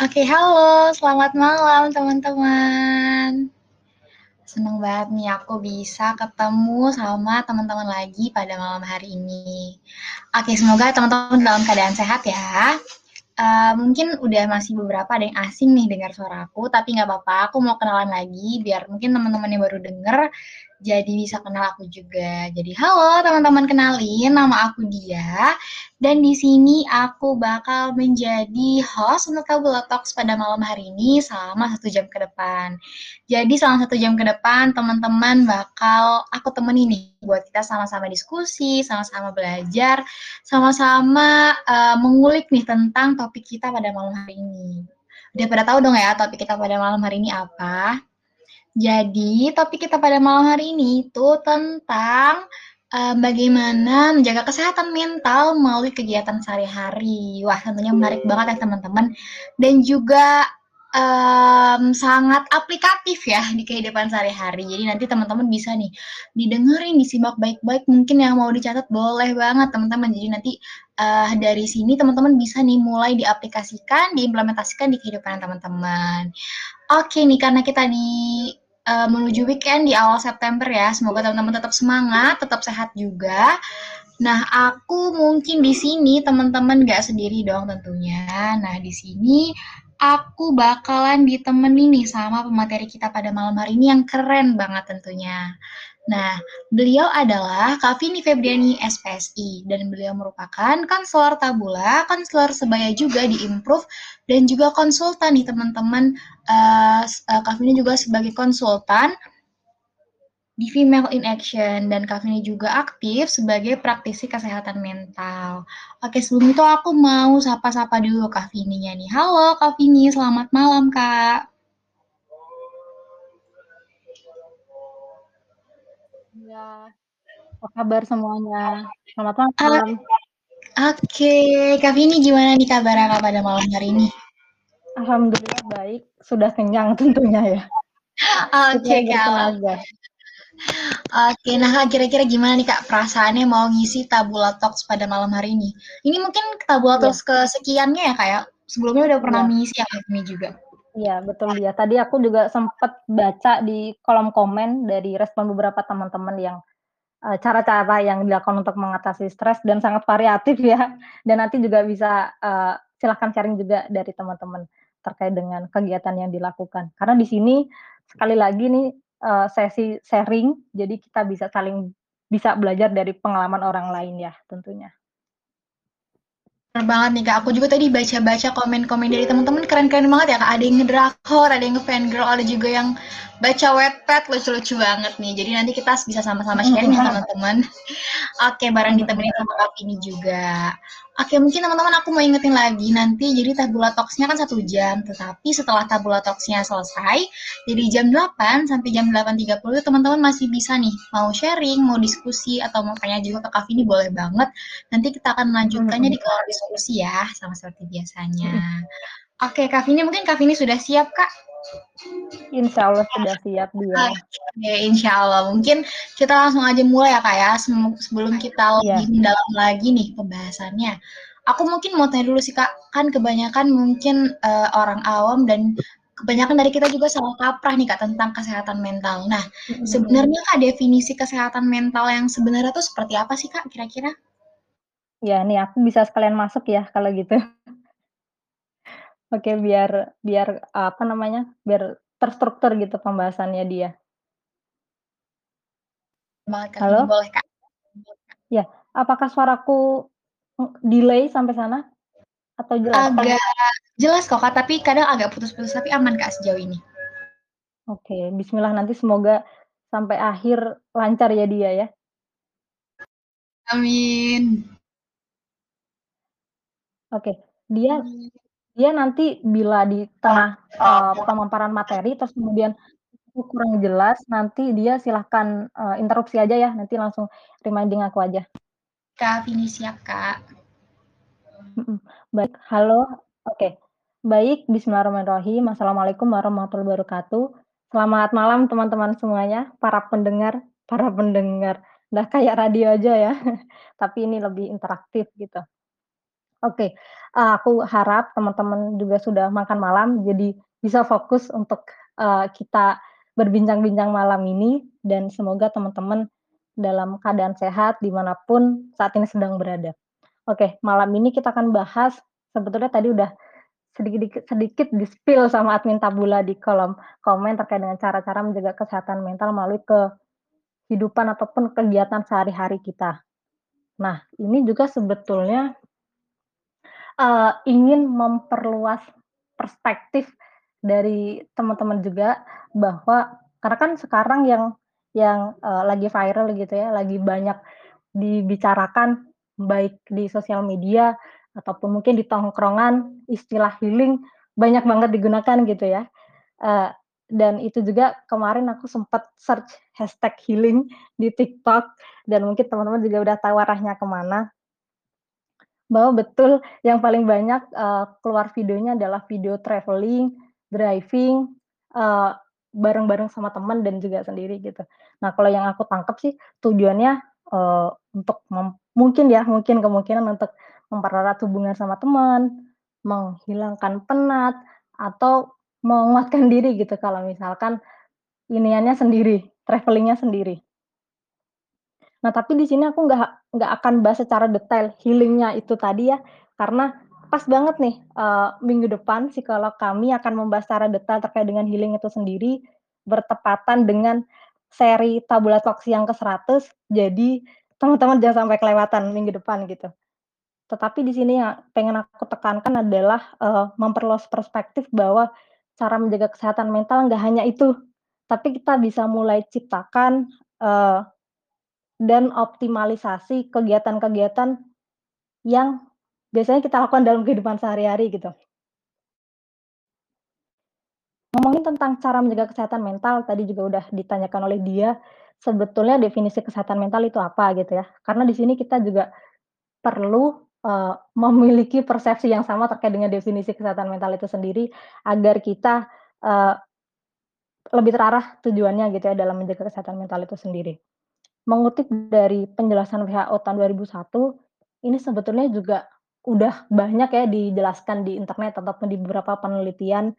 Oke, halo, selamat malam teman-teman. Seneng banget nih aku bisa ketemu sama teman-teman lagi pada malam hari ini. Oke, semoga teman-teman dalam keadaan sehat ya. Uh, mungkin udah masih beberapa ada yang asing nih dengar suaraku, tapi nggak apa-apa, aku mau kenalan lagi biar mungkin teman-teman yang baru denger jadi bisa kenal aku juga. Jadi halo teman-teman kenalin, nama aku Dia dan di sini aku bakal menjadi host untuk Tabula Talks pada malam hari ini selama satu jam ke depan. Jadi selama satu jam ke depan teman-teman bakal aku temenin nih buat kita sama-sama diskusi, sama-sama belajar, sama-sama uh, mengulik nih tentang topik kita pada malam hari ini. Udah pada tahu dong ya topik kita pada malam hari ini apa? Jadi, topik kita pada malam hari ini itu tentang uh, bagaimana menjaga kesehatan mental melalui kegiatan sehari-hari. Wah, tentunya menarik banget ya teman-teman. Dan juga um, sangat aplikatif ya di kehidupan sehari-hari. Jadi nanti teman-teman bisa nih didengerin, disimak baik-baik. Mungkin yang mau dicatat boleh banget teman-teman. Jadi nanti uh, dari sini teman-teman bisa nih mulai diaplikasikan, diimplementasikan di kehidupan teman-teman. Oke nih, karena kita di uh, menuju weekend di awal September ya. Semoga teman-teman tetap semangat, tetap sehat juga. Nah, aku mungkin di sini teman-teman gak sendiri dong tentunya. Nah, di sini aku bakalan ditemenin nih sama pemateri kita pada malam hari ini yang keren banget tentunya. Nah, beliau adalah Kak Vini Febriani SPSI dan beliau merupakan konselor tabula, konselor sebaya juga di Improve dan juga konsultan nih teman-teman. Uh, uh, Kak Vini juga sebagai konsultan di Female in Action dan Kak Vini juga aktif sebagai praktisi kesehatan mental. Oke, sebelum itu aku mau sapa-sapa dulu Kak Vininya nih. Halo Kak Vini, selamat malam Kak. Ya, apa kabar semuanya? Selamat malam. Oke, okay. Kak Vini gimana nih kabar Kak pada malam hari ini? Alhamdulillah baik, sudah kenyang tentunya ya. Oke, okay, Kak. Oke, nah kira-kira gimana nih Kak perasaannya mau ngisi Tabula Talks pada malam hari ini? Ini mungkin Tabula ya. Talks kesekiannya ya Kak ya? Sebelumnya udah pernah ya. mengisi ya Kak juga. Iya, betul dia. Tadi aku juga sempat baca di kolom komen dari respon beberapa teman-teman yang uh, cara-cara yang dilakukan untuk mengatasi stres dan sangat variatif ya. Dan nanti juga bisa uh, silahkan sharing juga dari teman-teman terkait dengan kegiatan yang dilakukan. Karena di sini sekali lagi nih uh, sesi sharing, jadi kita bisa saling bisa belajar dari pengalaman orang lain ya tentunya. Bener banget nih Kak, aku juga tadi baca-baca komen-komen dari teman-teman keren-keren banget ya Kak. Ada yang ngedrakor, ada yang ngefangirl, ada juga yang baca wetpad, lucu-lucu banget nih. Jadi nanti kita bisa sama-sama sharing ya teman-teman. Oke, bareng ditemenin sama Kak ini juga. Oke, mungkin teman-teman aku mau ingetin lagi nanti jadi tabula talks-nya kan satu jam, tetapi setelah tabula talks-nya selesai, jadi jam 8 sampai jam 8.30 teman-teman masih bisa nih mau sharing, mau diskusi, atau mau tanya juga ke Kak ini boleh banget. Nanti kita akan melanjutkannya di kolom diskusi ya, sama seperti biasanya. Oke, Kak Vini, mungkin Kak Vini sudah siap, Kak? Insya Allah sudah siap dia. Oke, insya Allah. Mungkin kita langsung aja mulai ya kak ya, sebelum kita iya. lebih yeah. dalam lagi nih pembahasannya. Aku mungkin mau tanya dulu sih kak, kan kebanyakan mungkin uh, orang awam dan kebanyakan dari kita juga salah kaprah nih kak tentang kesehatan mental. Nah, mm-hmm. sebenarnya kak definisi kesehatan mental yang sebenarnya tuh seperti apa sih kak kira-kira? Ya, nih aku bisa sekalian masuk ya kalau gitu. Oke, biar biar, apa namanya, biar terstruktur gitu pembahasannya dia. Halo? Boleh, Kak. Ya, apakah suaraku delay sampai sana? Atau jelas? Agak jelas kok, Kak, tapi kadang agak putus-putus, tapi aman, Kak, sejauh ini. Oke, bismillah nanti semoga sampai akhir lancar ya dia ya. Amin. Oke, dia dia nanti bila di tengah, uh, pemaparan materi terus kemudian kurang jelas, nanti dia silahkan, uh, interupsi aja ya, nanti langsung reminding aku aja. Kak Vini siap, Kak. Baik, halo, oke. Baik, bismillahirrahmanirrahim. Assalamualaikum warahmatullahi wabarakatuh. Selamat malam teman-teman semuanya, para pendengar para pendengar. Udah kayak radio aja ya, tapi ini lebih interaktif gitu. Oke, uh, aku harap teman-teman juga sudah makan malam, jadi bisa fokus untuk uh, kita berbincang-bincang malam ini, dan semoga teman-teman dalam keadaan sehat di mana pun saat ini sedang berada. Oke, malam ini kita akan bahas, sebetulnya tadi udah sedikit sedikit di-spill sama admin Tabula di kolom komen terkait dengan cara-cara menjaga kesehatan mental melalui kehidupan ataupun kegiatan sehari-hari kita. Nah, ini juga sebetulnya uh, ingin memperluas perspektif dari teman-teman juga bahwa karena kan sekarang yang yang uh, lagi viral gitu ya, lagi banyak dibicarakan baik di sosial media ataupun mungkin di tongkrongan istilah healing banyak banget digunakan gitu ya. Uh, dan itu juga kemarin aku sempat search hashtag healing di TikTok dan mungkin teman-teman juga udah tahu arahnya ke mana bahwa betul yang paling banyak uh, keluar videonya adalah video traveling, driving, uh, bareng-bareng sama teman dan juga sendiri gitu. Nah kalau yang aku tangkap sih tujuannya uh, untuk mungkin ya mungkin kemungkinan untuk mempererat hubungan sama teman, menghilangkan penat atau menguatkan diri gitu kalau misalkan iniannya sendiri, travelingnya sendiri. Nah, tapi di sini aku nggak nggak akan bahas secara detail healingnya itu tadi ya, karena pas banget nih, uh, minggu depan psikolog kami akan membahas secara detail terkait dengan healing itu sendiri, bertepatan dengan seri Tabula Talks yang ke-100, jadi teman-teman jangan sampai kelewatan minggu depan gitu. Tetapi di sini yang pengen aku tekankan adalah, uh, memperluas perspektif bahwa cara menjaga kesehatan mental nggak hanya itu, tapi kita bisa mulai ciptakan, uh, dan optimalisasi kegiatan-kegiatan yang biasanya kita lakukan dalam kehidupan sehari-hari gitu. Ngomongin tentang cara menjaga kesehatan mental, tadi juga udah ditanyakan oleh dia, sebetulnya definisi kesehatan mental itu apa gitu ya. Karena di sini kita juga perlu uh, memiliki persepsi yang sama terkait dengan definisi kesehatan mental itu sendiri agar kita uh, lebih terarah tujuannya gitu ya dalam menjaga kesehatan mental itu sendiri mengutip dari penjelasan WHO tahun 2001, ini sebetulnya juga udah banyak ya dijelaskan di internet ataupun di beberapa penelitian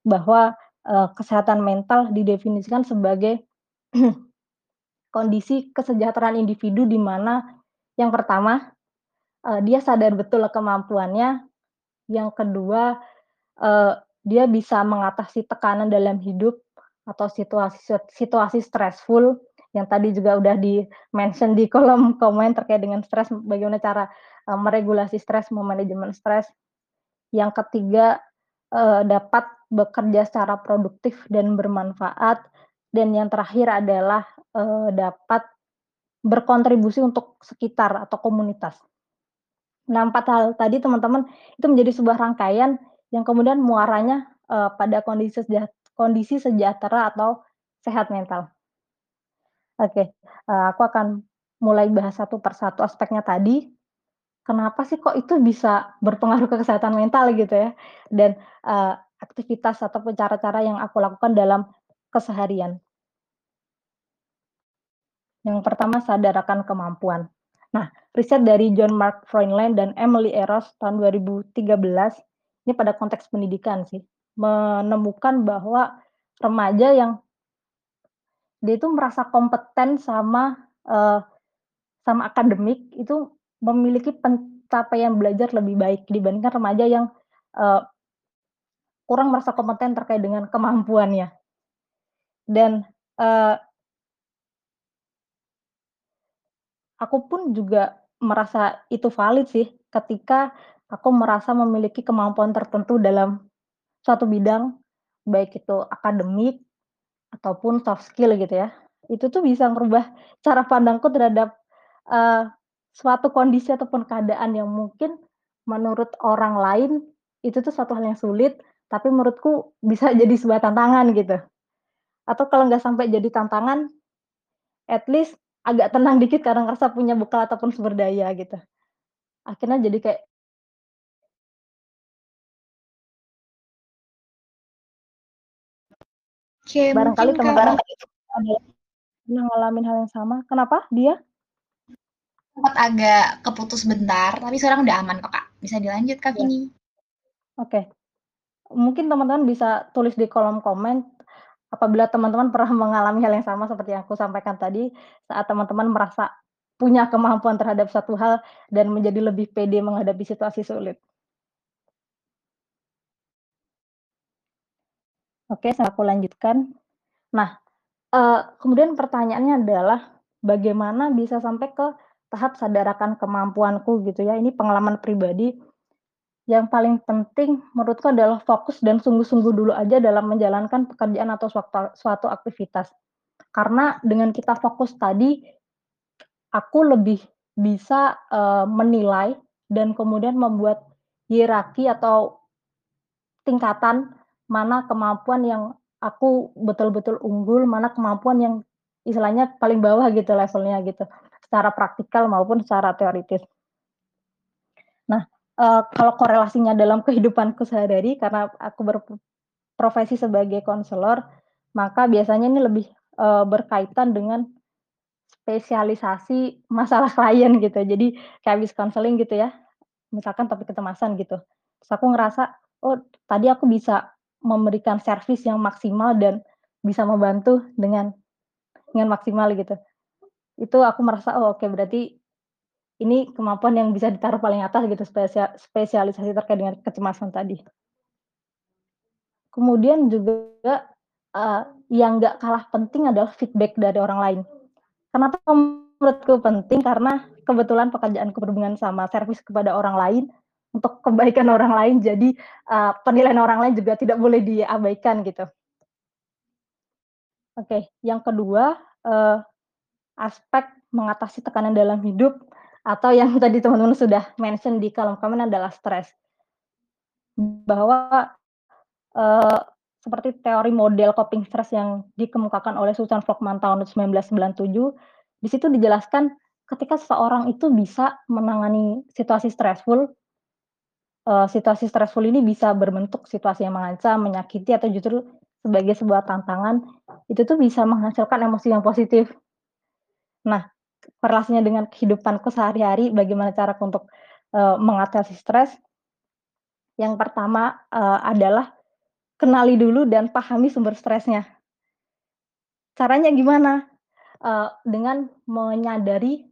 bahwa uh, kesehatan mental didefinisikan sebagai kondisi kesejahteraan individu di mana yang pertama uh, dia sadar betul kemampuannya, yang kedua uh, dia bisa mengatasi tekanan dalam hidup atau situasi situasi stressful yang tadi juga udah di-mention di kolom komen terkait dengan stres, bagaimana cara uh, meregulasi stres, memanajemen stres. Yang ketiga, uh, dapat bekerja secara produktif dan bermanfaat. Dan yang terakhir adalah uh, dapat berkontribusi untuk sekitar atau komunitas. Nah, empat hal tadi teman-teman itu menjadi sebuah rangkaian yang kemudian muaranya uh, pada kondisi sejahtera, kondisi sejahtera atau sehat mental. Oke, uh, aku akan mulai bahas satu persatu aspeknya tadi. Kenapa sih kok itu bisa berpengaruh ke kesehatan mental gitu ya, dan, uh, aktivitas ataupun cara-cara yang aku lakukan dalam keseharian. Yang pertama sadar akan kemampuan. Nah, riset dari John Mark Freundland dan Emily Eros tahun 2013, ini pada konteks pendidikan sih, menemukan bahwa remaja yang dia itu merasa kompeten sama, uh, sama akademik itu memiliki pencapaian belajar lebih baik dibandingkan remaja yang, uh, kurang merasa kompeten terkait dengan kemampuannya. Dan, uh aku pun juga merasa itu valid sih ketika aku merasa memiliki kemampuan tertentu dalam suatu bidang, baik itu akademik ataupun soft skill gitu ya, itu tuh bisa merubah cara pandangku terhadap, uh, suatu kondisi ataupun keadaan yang mungkin menurut orang lain itu tuh suatu hal yang sulit, tapi menurutku bisa jadi sebuah tantangan gitu. Atau kalau nggak sampai jadi tantangan, at least agak tenang dikit karena ngerasa punya bekal ataupun sumber daya gitu. Akhirnya jadi kayak Oke, Barangkali teman-teman Kak ada pernah ngalamin hal yang sama. Kenapa dia? sempat agak keputus bentar, tapi sekarang udah aman kok, Kak. Bisa dilanjut, Kak Iya. Vini. Oke. Mungkin teman-teman bisa tulis di kolom komen, apabila teman-teman pernah mengalami hal yang sama seperti yang aku sampaikan tadi, saat teman-teman merasa punya kemampuan terhadap satu hal dan menjadi lebih pede menghadapi situasi sulit. Oke, saya aku lanjutkan. Nah, eee, kemudian pertanyaannya adalah, bagaimana bisa sampai ke tahap sadar akan kemampuanku gitu ya, ini pengalaman pribadi. Yang paling penting menurutku adalah fokus dan sungguh-sungguh dulu aja dalam menjalankan pekerjaan atau suatu suatu aktivitas. Karena dengan kita fokus tadi, aku lebih bisa, eee, menilai dan kemudian membuat hierarki atau tingkatan mana kemampuan yang aku betul-betul unggul, mana kemampuan yang istilahnya paling bawah gitu levelnya gitu, secara praktikal maupun secara teoritis. Nah, eee, kalau korelasinya dalam kehidupanku sehari-hari karena aku berprofesi sebagai konselor, maka biasanya ini lebih, eee, berkaitan dengan spesialisasi masalah klien gitu. Jadi kayak habis konseling gitu ya, misalkan topik kecemasan gitu, terus aku ngerasa, "Oh, tadi aku bisa memberikan servis yang maksimal dan bisa membantu dengan dengan maksimal," gitu. Itu aku merasa, "Oh, oke berarti ini kemampuan yang bisa ditaruh paling atas gitu, spesia spesialisasi terkait dengan kecemasan tadi." Kemudian juga, eee, yang nggak kalah penting adalah feedback dari orang lain. Kenapa menurutku penting, karena kebetulan pekerjaanku berhubungan sama servis kepada orang lain, untuk kebaikan orang lain, jadi, eee, penilaian orang lain juga tidak boleh diabaikan gitu. Oke, yang kedua, eee, aspek mengatasi tekanan dalam hidup atau yang tadi teman-teman sudah mention di kolom komen adalah stres. Bahwa, eee, seperti teori model coping stress yang dikemukakan oleh Susan Folkman tahun 1997, di situ dijelaskan ketika seseorang itu bisa menangani situasi stressful, eee, situasi stressful ini bisa berbentuk situasi yang mengancam, menyakiti, atau justru sebagai sebuah tantangan, itu tuh bisa menghasilkan emosi yang positif. Nah, korelasinya dengan kehidupanku sehari-hari, bagaimana caraku untuk, eee, mengatasi stres yang pertama, eee, adalah kenali dulu dan pahami sumber stresnya. Caranya gimana? Eee, dengan menyadari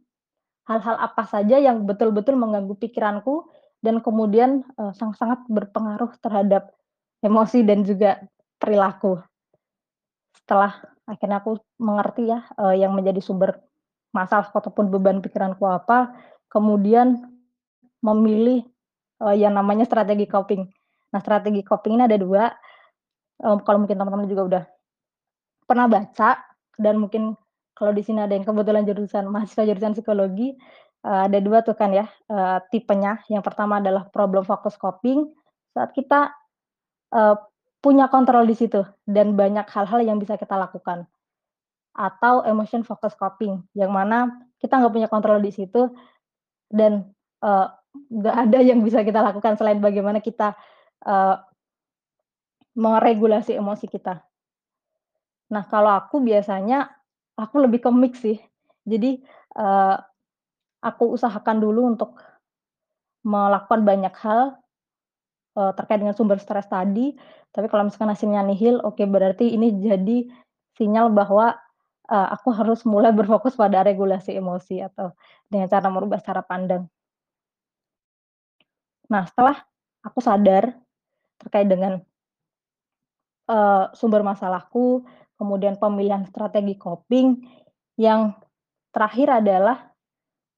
hal-hal apa saja yang betul-betul mengganggu pikiranku dan kemudian, eee, sangat-sangat berpengaruh terhadap emosi dan juga perilaku. Setelah akhirnya aku mengerti ya, eee, yang menjadi sumber masalah ataupun beban pikiranku apa, kemudian memilih, eee, yang namanya strategi coping. Nah, strategi coping ini ada 2, eee, kalau mungkin teman-teman juga udah pernah baca dan mungkin kalau di sini ada yang kebetulan jurusan mahasiswa jurusan psikologi, eee, ada 2 tuh kan ya, eee, tipenya. Yang pertama adalah problem focus coping, saat kita, eee, punya kontrol di situ dan banyak hal-hal yang bisa kita lakukan. Atau emotion focus coping, yang mana kita nggak punya kontrol di situ dan, nggak ada yang bisa kita lakukan selain bagaimana kita, eee meregulasi emosi kita. Nah, kalau aku biasanya, aku lebih ke mix sih. Jadi, eee, aku usahakan dulu untuk melakukan banyak hal, eee, terkait dengan sumber stres tadi, tapi kalau misalkan hasilnya nihil, oke berarti ini jadi sinyal bahwa, eee, aku harus mulai berfokus pada regulasi emosi atau dengan cara merubah cara pandang. Nah, setelah aku sadar terkait dengan eee, sumber masalahku, kemudian pemilihan strategi coping, yang terakhir adalah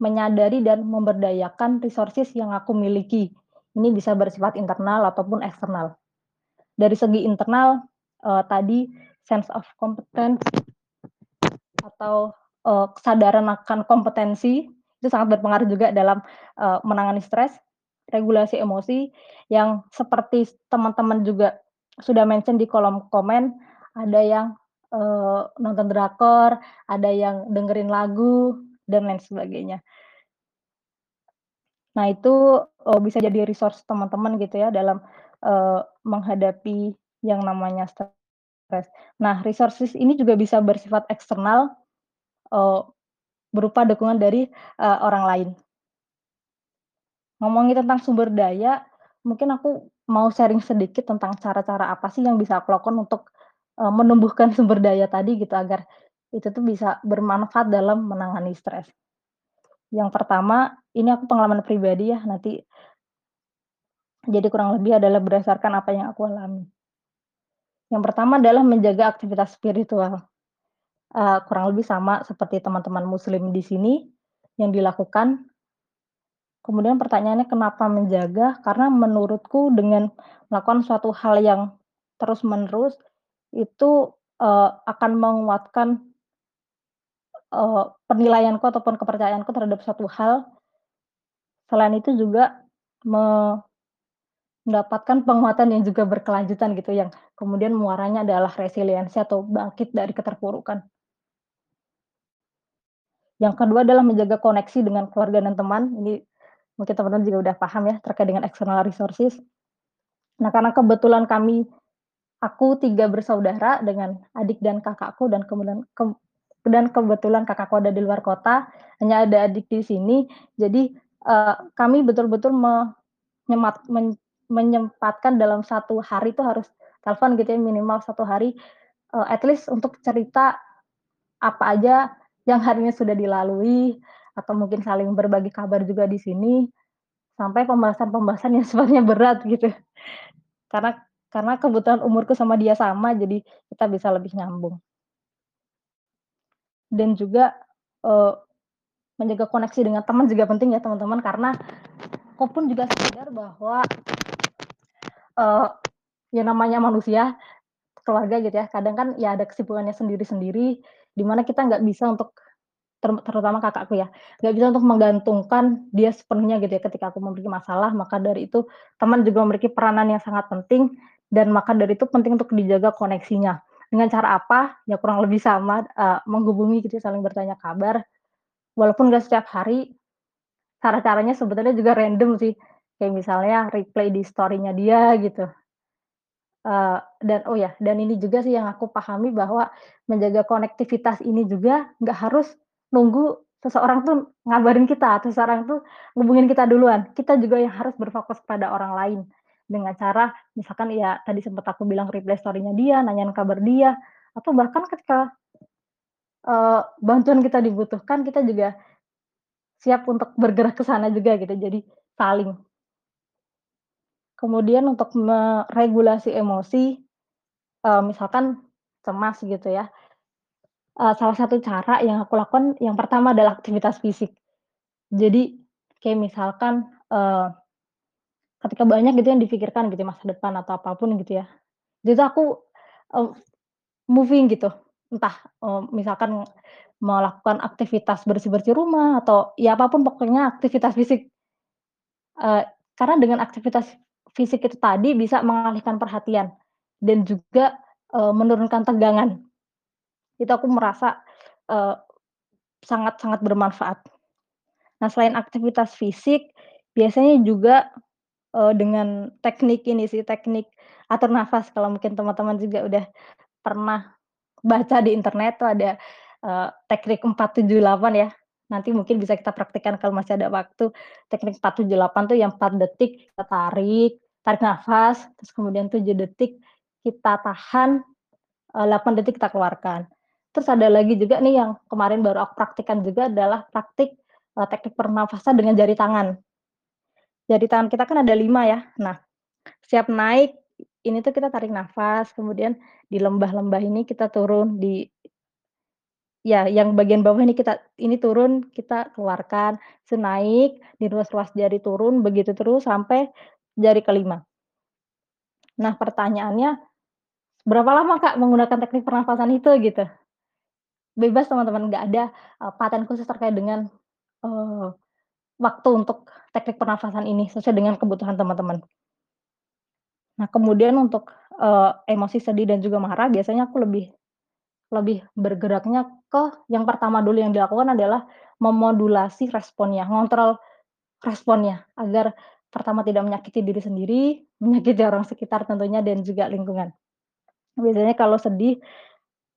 menyadari dan memberdayakan resources yang aku miliki. Ini bisa bersifat internal ataupun eksternal. Dari segi internal, eee, tadi sense of competence atau, eee, kesadaran akan kompetensi, itu sangat berpengaruh juga dalam, eee, menangani stres, regulasi emosi, yang seperti teman-teman juga sudah mention di kolom komen, ada yang, eee, nonton drakor, ada yang dengerin lagu, dan lain sebagainya. Nah itu, eee, bisa jadi resource teman-teman gitu ya dalam, eee, menghadapi yang namanya stres. Nah resources ini juga bisa bersifat eksternal, eee berupa dukungan dari, eee, orang lain. Ngomongin tentang sumber daya, mungkin aku mau sharing sedikit tentang cara-cara apa sih yang bisa aku lakukan untuk, menumbuhkan sumber daya tadi gitu agar itu tuh bisa bermanfaat dalam menangani stres. Yang pertama, ini aku pengalaman pribadi ya nanti jadi kurang lebih adalah berdasarkan apa yang aku alami. Yang pertama adalah menjaga aktivitas spiritual, eee, kurang lebih sama seperti teman-teman muslim di sini yang dilakukan Kemudian pertanyaannya kenapa menjaga? Karena menurutku dengan melakukan suatu hal yang terus-menerus itu, eee, akan menguatkan eee, penilaianku ataupun kepercayaanku terhadap suatu hal. Selain itu juga me mendapatkan penguatan yang juga berkelanjutan gitu, yang kemudian muaranya adalah resiliensi atau bangkit dari keterpurukan. Yang kedua adalah menjaga koneksi dengan keluarga dan teman, ini mungkin teman-teman juga udah paham ya terkait dengan external resources. Nah, karena kebetulan kami aku 3 bersaudara dengan adik dan kakakku dan kemudian ke dan kebetulan kakakku ada di luar kota, hanya ada adik di sini. Jadi, eee, kami betul-betul menyemat men menyempatkan dalam satu hari itu harus telepon gitu ya minimal satu hari, eee, at least untuk cerita apa aja yang harinya sudah dilalui, atau mungkin saling berbagi kabar juga di sini, sampai pembahasan-pembahasan yang sifatnya berat gitu. Karena karena kebetulan umurku sama dia sama, jadi kita bisa lebih nyambung. Dan juga, eee, menjaga koneksi dengan teman juga penting ya teman-teman, karena aku pun juga sadar bahwa eee, ya namanya manusia, keluarga gitu ya, kadang kan ya ada kesibukannya sendiri-sendiri, di mana kita nggak bisa untuk ter terutama kakakku ya, nggak bisa untuk menggantungkan dia sepenuhnya gitu ya ketika aku memiliki masalah, maka dari itu teman juga memiliki peranan yang sangat penting dan maka dari itu penting untuk dijaga koneksinya. Dengan cara apa? Ya kurang lebih sama, eee, menghubungi gitu saling bertanya kabar, walaupun nggak setiap hari, cara-caranya sebetulnya juga random sih, kayak misalnya reply di story-nya dia gitu. Eee, dan oh ya, dan ini juga sih yang aku pahami bahwa menjaga konektivitas ini juga nggak harus nunggu seseorang tuh ngabarin kita, atau seseorang tuh ngubungin kita duluan. Kita juga yang harus berfokus pada orang lain. Dengan cara misalkan ya tadi sempat aku bilang reply story-nya dia, nanyain kabar dia, atau bahkan ketika, eee, bantuan kita dibutuhkan, kita juga siap untuk bergerak ke sana juga gitu, jadi saling. Kemudian untuk meregulasi emosi, eee, misalkan cemas gitu ya, eee, salah satu cara yang aku lakukan yang pertama adalah aktivitas fisik. Jadi kayak misalkan, eee, ketika banyak gitu yang difikirkan gitu ya, masa depan atau apa pun gitu ya, jadi aku, eee, moving gitu, entah, eee, misalkan melakukan aktivitas bersih-bersih rumah atau ya apa pun pokoknya aktivitas fisik. Eee, karena dengan aktivitas fisik itu tadi bisa mengalihkan perhatian dan juga, eee, menurunkan tegangan. Itu aku merasa, eee, sangat-sangat bermanfaat. Nah, selain aktivitas fisik, biasanya juga, eee, dengan teknik ini sih, teknik atur nafas, kalau mungkin teman-teman juga udah pernah baca di internet tuh ada, eee, teknik 478 ya. Nanti mungkin bisa kita praktikkan kalau masih ada waktu. Teknik 478 tuh yang 4 detik kita tarik, tarik nafas, terus kemudian 7 detik kita tahan, eee, 8 detik kita keluarkan. Terus ada lagi juga nih yang kemarin baru aku praktikkan juga adalah praktik, teknik pernafasan dengan jari tangan. Jari tangan kita kan ada 5 ya. Nah, setiap naik ini tuh kita tarik nafas, kemudian di lembah-lembah ini kita turun, di ya yang bagian bawah ini kita ini turun, kita keluarkan, terus naik, di ruas-ruas jari turun, begitu terus sampai jari kelima. Nah, pertanyaannya, berapa lama Kak menggunakan teknik pernafasan itu gitu? Bebas teman-teman, nggak ada, eee, paten khusus terkait dengan, eee, waktu untuk teknik pernafasan ini, sesuai dengan kebutuhan teman-teman. Nah, kemudian untuk, eee, emosi sedih dan juga marah biasanya aku lebih lebih bergeraknya ke yang pertama dulu yang dilakukan adalah memodulasi responnya, ngontrol responnya, agar pertama tidak menyakiti diri sendiri, menyakiti orang sekitar tentunya dan juga lingkungan. Biasanya kalau sedih,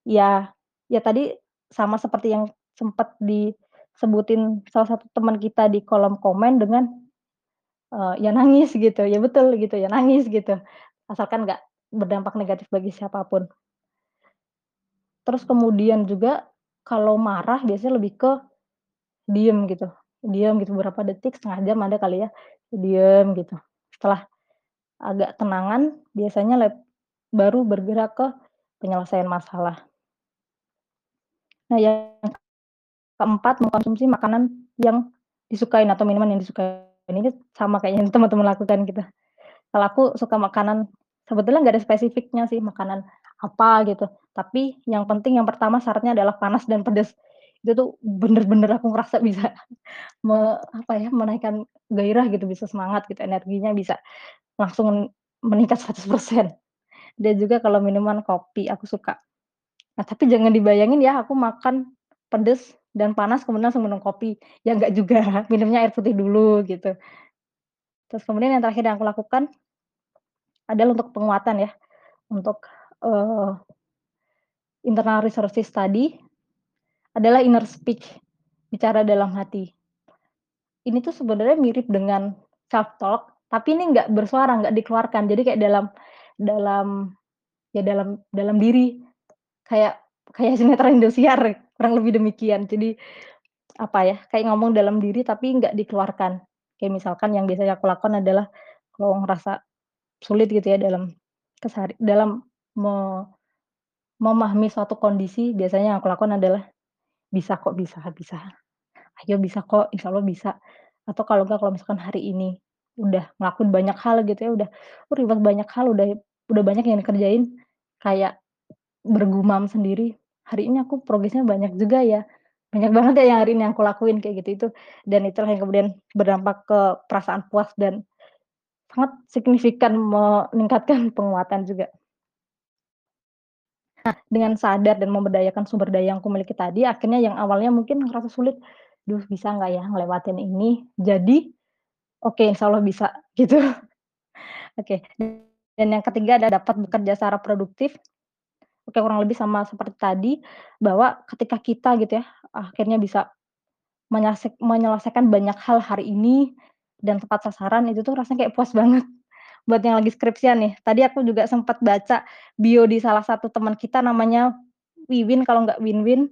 ya ya tadi sama seperti yang sempat di sebutin salah satu teman kita di kolom komen dengan, eee, ya nangis gitu, ya betul gitu, ya nangis gitu, asalkan nggak berdampak negatif bagi siapa pun. Terus kemudian juga kalau marah biasanya lebih ke diem gitu, diem gitu beberapa detik, setengah jam ada kali ya, diem gitu. Setelah agak tenangan biasanya leb baru bergerak ke penyelesaian masalah. Nah yang keempat, mengkonsumsi makanan yang disukain atau minuman yang disukain, ini sama kayak yang teman-teman lakukan gitu. Kalau aku suka makanan sebetulnya nggak ada spesifiknya sih makanan apa gitu, tapi yang penting yang pertama syaratnya adalah panas dan pedes. Itu tuh bener-bener aku ngerasa bisa me apa ya, menaikkan gairah gitu, bisa semangat gitu, energinya bisa langsung meningkat 100%. Dan juga kalau minuman kopi aku suka. Nah tapi jangan dibayangin ya aku makan pedes dan panas kemudian langsung minum kopi, ya enggak juga, minumnya air putih dulu gitu. Terus kemudian yang terakhir yang aku lakukan adalah untuk penguatan ya, untuk, eee, internal resources tadi adalah inner speech, bicara dalam hati. Ini tuh sebenarnya mirip dengan self talk, tapi ini nggak bersuara, nggak dikeluarkan. Jadi kayak dalam dalam ya dalam dalam diri, kayak kayak sinetron Indosiar, kurang lebih demikian. Jadi, apa ya, kayak ngomong dalam diri tapi nggak dikeluarkan. Kayak misalkan yang biasanya aku lakukan adalah kalau ngerasa sulit gitu ya dalam kesehari dalam me memahami suatu kondisi, biasanya yang aku lakukan adalah, "Bisa kok, bisa bisa. Ayo bisa kok, insya Allah bisa." Atau kalau enggak, kalau misalkan hari ini udah ngelakuin banyak hal gitu ya, udah ribet banyak hal, udah udah banyak yang dikerjain, kayak bergumam sendiri, "Hari ini aku progresnya banyak juga ya, banyak banget ya yang hari ini aku lakuin," kayak gitu itu dan itulah yang kemudian berdampak ke perasaan puas dan sangat signifikan meningkatkan penguatan juga. Nah, dengan sadar dan memberdayakan sumber daya yang kumiliki tadi, akhirnya yang awalnya mungkin ngerasa sulit, "Duh bisa nggak ya ngelewatin ini?" Jadi, "Oke, insya Allah bisa," gitu. Oke, dan yang ketiga adalah dapat bekerja secara produktif. Oke, kurang lebih sama seperti tadi, bahwa ketika kita gitu ya, akhirnya bisa menyelesaikan banyak hal hari ini dan tepat sasaran, itu tuh rasanya kayak puas banget. Buat yang lagi skripsian nih, tadi aku juga sempet baca bio di salah satu teman kita namanya Wiwin kalau nggak Winwin,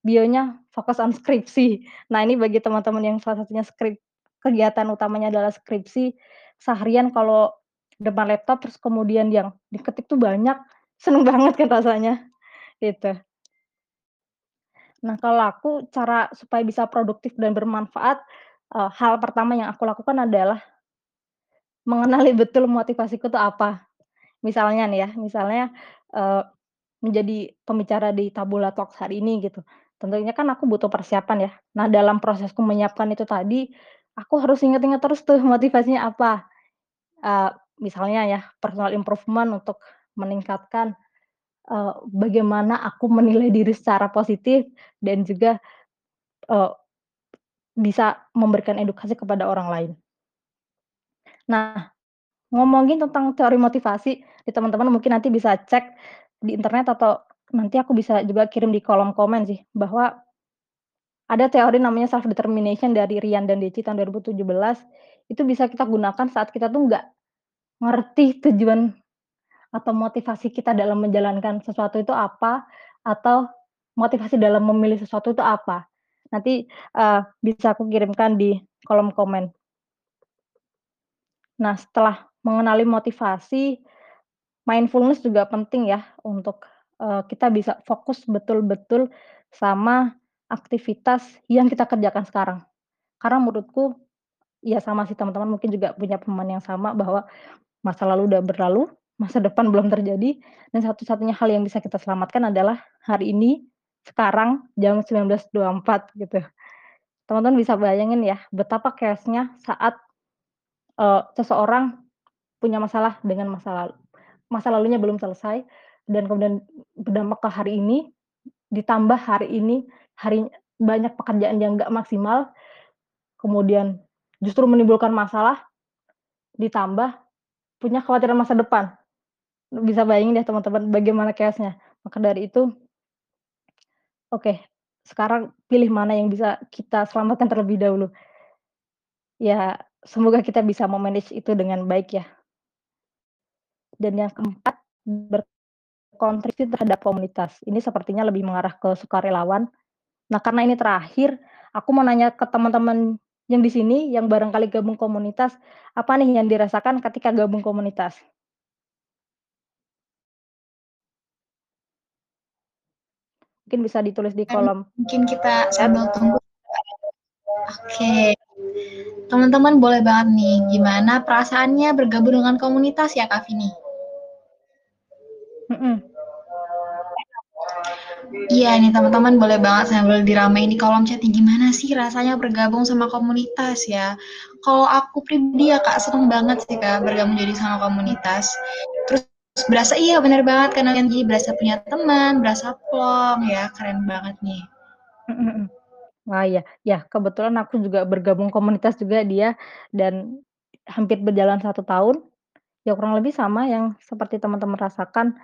bionya fokus on skripsi. Nah ini bagi teman-teman yang salah satunya skrip kegiatan utamanya adalah skripsi, seharian kalau depan laptop terus kemudian yang diketik tuh banyak, seneng banget kan rasanya, gitu. Nah kalau aku cara supaya bisa produktif dan bermanfaat, eee, hal pertama yang aku lakukan adalah mengenali betul motivasiku tuh apa. Misalnya nih ya, misalnya, eee, menjadi pembicara di Tabula Talks hari ini gitu, tentunya kan aku butuh persiapan ya. Nah dalam prosesku menyiapkan itu tadi, aku harus inget-inget terus tuh motivasinya apa, eee, misalnya ya personal improvement untuk meningkatkan, eee, bagaimana aku menilai diri secara positif dan juga, eee, bisa memberikan edukasi kepada orang lain. Nah, ngomongin tentang teori motivasi, nih teman-teman mungkin nanti bisa cek di internet atau nanti aku bisa juga kirim di kolom komen sih, bahwa ada teori namanya self determination dari Ryan dan Deci tahun 2017, itu bisa kita gunakan saat kita tuh nggak ngerti tujuan atau motivasi kita dalam menjalankan sesuatu itu apa, atau motivasi dalam memilih sesuatu itu apa. Nanti, eee, bisa aku kirimkan di kolom komen. Nah, setelah mengenali motivasi, mindfulness juga penting ya untuk, eee, kita bisa fokus betul-betul sama aktivitas yang kita kerjakan sekarang. Karena menurutku, ya sama sih teman-teman mungkin juga punya pemahaman yang sama bahwa masa lalu udah berlalu, masa depan belum terjadi, dan satu-satunya hal yang bisa kita selamatkan adalah hari ini, sekarang, jam 19.24 gitu. Teman-teman bisa bayangin ya betapa chaos-nya saat Eee, seseorang punya masalah dengan masa lalu masa lalunya belum selesai dan kemudian berdampak ke hari ini, ditambah hari ini, hari banyak pekerjaan yang nggak maksimal, kemudian justru menimbulkan masalah, ditambah punya kekhawatiran masa depan. Bisa bayangin deh teman-teman bagaimana chaos-nya. Maka dari itu, oke, sekarang pilih mana yang bisa kita selamatkan terlebih dahulu. Ya, semoga kita bisa me-manage itu dengan baik ya. Dan yang keempat, berkontribusi terhadap komunitas. Ini sepertinya lebih mengarah ke sukarelawan. Nah, karena ini terakhir, aku mau nanya ke teman-teman yang di sini, yang barangkali gabung komunitas, apa nih yang dirasakan ketika gabung komunitas? Mungkin bisa ditulis di kolom. Mungkin kita sambil tunggu. Oke. Teman-teman boleh banget nih, gimana perasaannya bergabung dengan komunitas ya Kak Vini? Iya nih teman-teman boleh banget sambil diramein di kolom chat gimana sih rasanya bergabung sama komunitas ya. Kalau aku pribadi ya kak seneng banget sih kak bergabung jadi sama komunitas. Terus berasa iya bener banget karena jadi berasa punya teman, berasa plong ya keren banget nih. Wah, iya. Ya, kebetulan aku juga bergabung komunitas juga dia, dan hampir berjalan satu tahun, ya kurang lebih sama yang seperti teman-teman rasakan,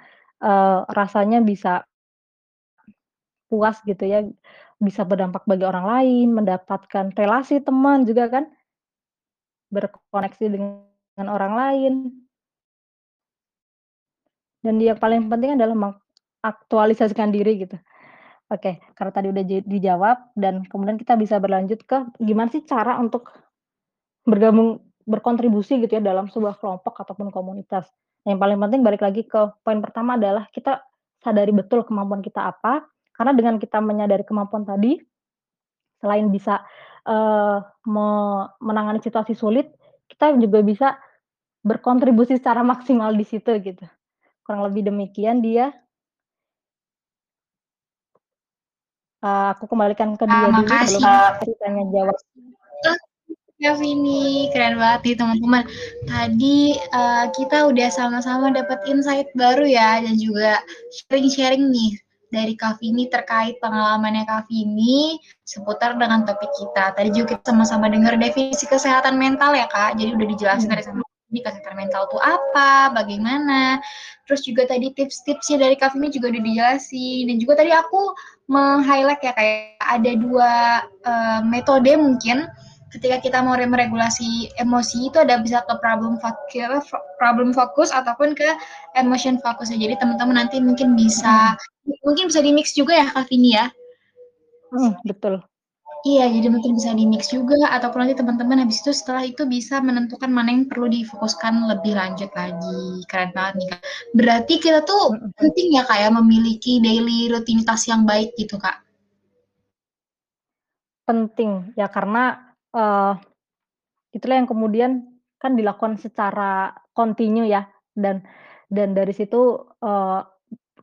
eee, rasanya bisa puas gitu ya, bisa berdampak bagi orang lain, mendapatkan relasi teman juga kan. Berkoneksi dengan orang lain. Dan yang paling penting adalah mengaktualisasikan diri gitu. Oke, karena tadi udah dijawab dan kemudian kita bisa berlanjut ke gimana sih cara untuk bergabung, berkontribusi gitu ya dalam sebuah kelompok ataupun komunitas. Yang paling penting balik lagi ke poin pertama adalah kita sadari betul kemampuan kita apa, karena dengan kita menyadari kemampuan tadi, selain bisa, me menangani situasi sulit, kita juga bisa berkontribusi secara maksimal di situ gitu. Kurang lebih demikian dia. Eee, aku kembalikan ke dia Ah, dulu makasih. sebelum aku tanya jawab. Kak Vini, keren banget nih teman-teman. Tadi, eee, kita udah sama-sama dapat insight baru ya dan juga sharing-sharing nih dari Kak Vini terkait pengalamannya Kak Vini seputar dengan topik kita. Tadi juga kita sama-sama dengar definisi kesehatan mental ya Kak, jadi udah dijelasin dari sama ini kesehatan mental itu apa, bagaimana, terus juga tadi tips-tipsnya dari Kak Vini juga udah dijelasin dan juga tadi aku meng-highlight ya kayak ada dua uh, metode mungkin ketika kita mau meregulasi emosi itu ada bisa ke problem fokus, problem fokus ataupun ke emotion fokus. Jadi teman-teman nanti mungkin bisa hmm. mungkin bisa di mix juga ya Kak Vini ya. Hmm, betul. Iya, jadi mungkin bisa di mix juga ataupun nanti teman-teman habis itu setelah itu bisa menentukan mana yang perlu difokuskan lebih lanjut lagi. Keren banget nih Kak. Berarti kita tuh penting ya Kak ya memiliki daily rutinitas yang baik gitu Kak. Penting ya karena uh, itulah yang kemudian kan dilakukan secara kontinu ya dan dan dari situ uh,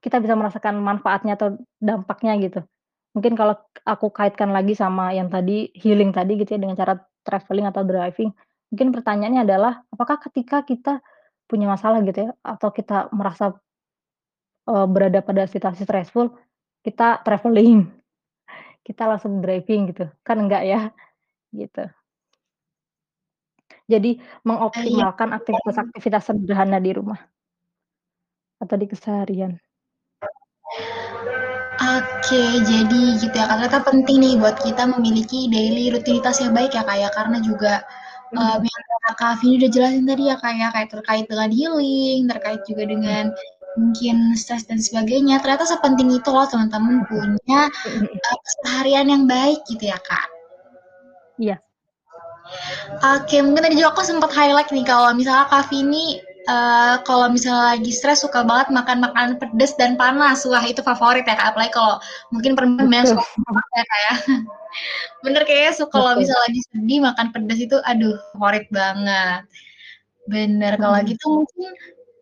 kita bisa merasakan manfaatnya atau dampaknya gitu. Mungkin kalau aku kaitkan lagi sama yang tadi healing tadi gitu ya dengan cara traveling atau driving, mungkin pertanyaannya adalah apakah ketika kita punya masalah gitu ya atau kita merasa uh, berada pada situasi stressful, kita traveling, kita langsung driving gitu, kan enggak ya, gitu. Jadi mengoptimalkan aktivitas-aktivitas sederhana di rumah. Atau di keseharian. Oke, jadi gitu ya, ternyata penting nih buat kita memiliki daily rutinitas yang baik ya, Kak, ya, karena juga, hmm. uh, yang Kak Vini udah jelasin tadi ya, Kak, ya, kayak terkait dengan healing, terkait juga dengan mungkin stres dan sebagainya, ternyata sepenting itu loh teman-teman punya, uh, keseharian yang baik gitu ya, Kak. Iya. Oke, mungkin tadi juga aku sempat highlight nih kalau misalnya Kak Vini Uh, kalau misalnya lagi stres suka banget makan makanan pedas dan panas. Wah itu favorit ya kak. Apalagi kalau mungkin perempuan suka ya kayak bener kayaknya suka kalau misalnya lagi sedih makan pedas itu aduh favorit banget. Bener kalau gitu mungkin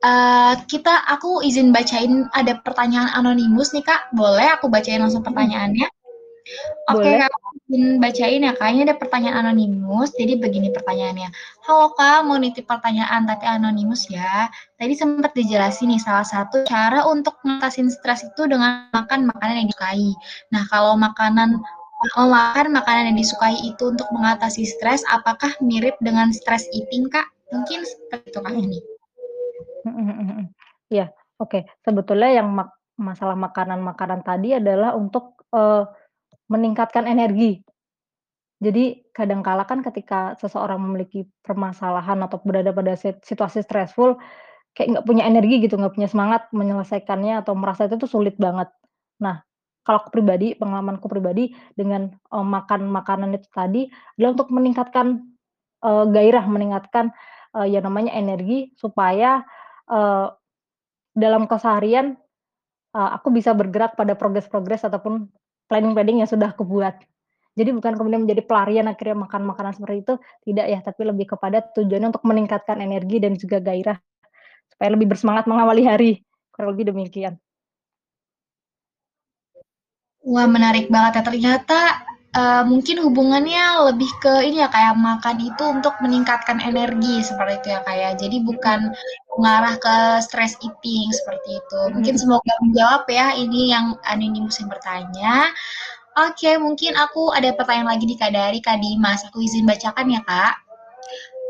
uh, kita aku izin bacain ada pertanyaan anonimus nih kak. Boleh aku bacain langsung pertanyaannya Oke, okay, Kak, bacain ya, Kak. Ini ada pertanyaan anonimus. Jadi begini pertanyaannya. Halo, Kak. Mau nitip pertanyaan tapi anonimus ya. Tadi sempat dijelasin nih salah satu cara untuk ngatasin stres itu dengan makan makanan yang disukai. Nah, kalau makanan mau makan makanan yang disukai itu untuk mengatasi stres, apakah mirip dengan stress eating, Kak? Mungkin seperti itu, Kak, ini. Iya, oke. Okay. Sebetulnya yang mak masalah makanan-makanan tadi adalah untuk uh, meningkatkan energi. Jadi kadangkala kan ketika seseorang memiliki permasalahan atau berada pada situasi stressful, kayak nggak punya energi gitu, nggak punya semangat menyelesaikannya atau merasa itu tuh sulit banget. Nah, kalau aku pribadi, pengalamanku pribadi dengan, eee, makan makanan itu tadi adalah untuk meningkatkan, eee, gairah, meningkatkan, eee, ya namanya energi supaya, eee, dalam keseharian, eee, aku bisa bergerak pada progres-progres ataupun planning-planning yang sudah aku buat. Jadi bukan kemudian menjadi pelarian akhirnya makan makanan seperti itu, tidak ya, tapi lebih kepada tujuannya untuk meningkatkan energi dan juga gairah, supaya lebih bersemangat mengawali hari, kurang lebih demikian. Wah, menarik banget ya. Ternyata, uh, mungkin hubungannya lebih ke ini ya, kayak makan itu untuk meningkatkan energi seperti itu ya, kayak. Ya. Jadi bukan mengarah ke stress eating seperti itu. Mungkin semoga menjawab ya ini yang Anonymous yang bertanya. Oke, mungkin aku ada pertanyaan lagi di Kak Dari, Kak Dimas. Aku izin bacakan ya, Kak.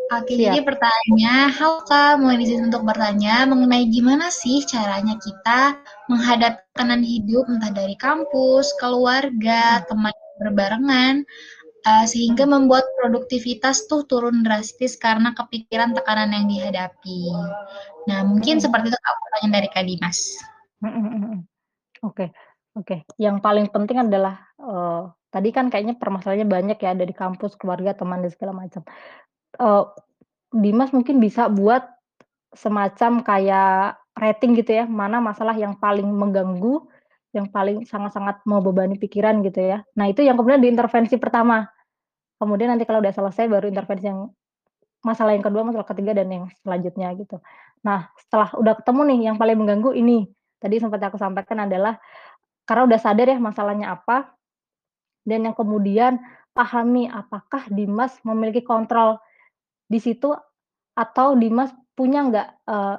Oke, Siap. jadi pertanyaan, halo Kak, mau izin untuk bertanya mengenai gimana sih caranya kita menghadapi tekanan hidup entah dari kampus, keluarga, hmm. teman berbarengan, uh, sehingga membuat produktivitas tuh turun drastis karena kepikiran tekanan yang dihadapi. Nah, mungkin hmm. seperti itu pertanyaan dari Kak Dimas. Hmm, oke, oke. Yang paling penting adalah, uh, tadi kan kayaknya permasalahannya banyak ya dari kampus, keluarga, teman, dan segala macam uh, Dimas mungkin bisa buat semacam kayak rating gitu ya, mana masalah yang paling mengganggu, yang paling sangat-sangat membebani pikiran gitu ya. Nah itu yang kemudian diintervensi pertama. Kemudian nanti kalau udah selesai baru intervensi yang masalah yang kedua, masalah ketiga dan yang selanjutnya gitu. Nah setelah udah ketemu nih yang paling mengganggu ini, tadi sempat aku sampaikan adalah karena udah sadar ya masalahnya apa, dan yang kemudian pahami apakah Dimas memiliki kontrol di situ atau Dimas punya nggak, uh,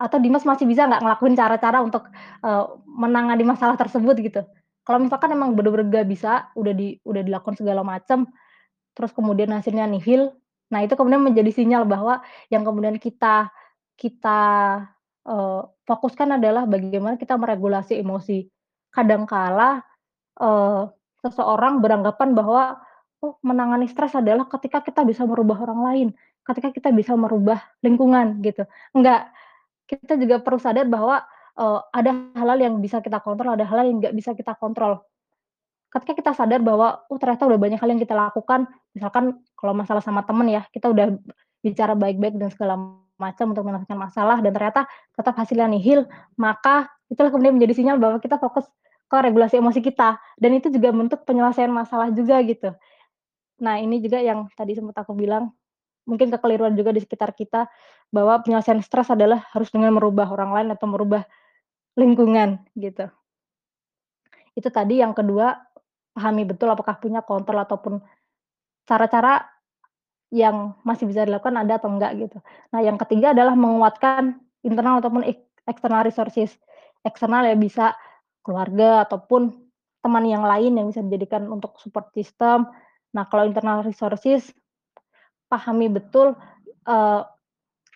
atau Dimas masih bisa nggak ngelakuin cara-cara untuk, uh, menangani masalah tersebut gitu. Kalau misalkan emang bener-bener nggak bisa, udah di udah dilakukan segala macam, terus kemudian hasilnya nihil, nah itu kemudian menjadi sinyal bahwa yang kemudian kita kita, uh, fokuskan adalah bagaimana kita meregulasi emosi. Kadangkala, uh, seseorang beranggapan bahwa Oh, menangani stres adalah ketika kita bisa merubah orang lain, ketika kita bisa merubah lingkungan gitu. Enggak, kita juga perlu sadar bahwa, uh, ada hal-hal yang bisa kita kontrol, ada hal-hal yang nggak bisa kita kontrol. Ketika kita sadar bahwa, oh ternyata udah banyak hal yang kita lakukan, misalkan kalau masalah sama temen ya, kita udah bicara baik-baik dan segala macam untuk menyelesaikan masalah dan ternyata tetap hasilnya nihil, maka itulah kemudian menjadi sinyal bahwa kita fokus ke regulasi emosi kita, dan itu juga bentuk penyelesaian masalah juga gitu. Nah, ini juga yang tadi sempat aku bilang, mungkin kekeliruan juga di sekitar kita, bahwa penyelesaian stres adalah harus dengan merubah orang lain atau merubah lingkungan, gitu. Itu tadi, yang kedua, pahami betul apakah punya kontrol ataupun cara-cara yang masih bisa dilakukan ada atau enggak, gitu. Nah, yang ketiga adalah menguatkan internal ataupun external resources. Eksternal ya bisa keluarga ataupun teman yang lain yang bisa dijadikan untuk support system, Nah, kalau internal resources, pahami betul, uh,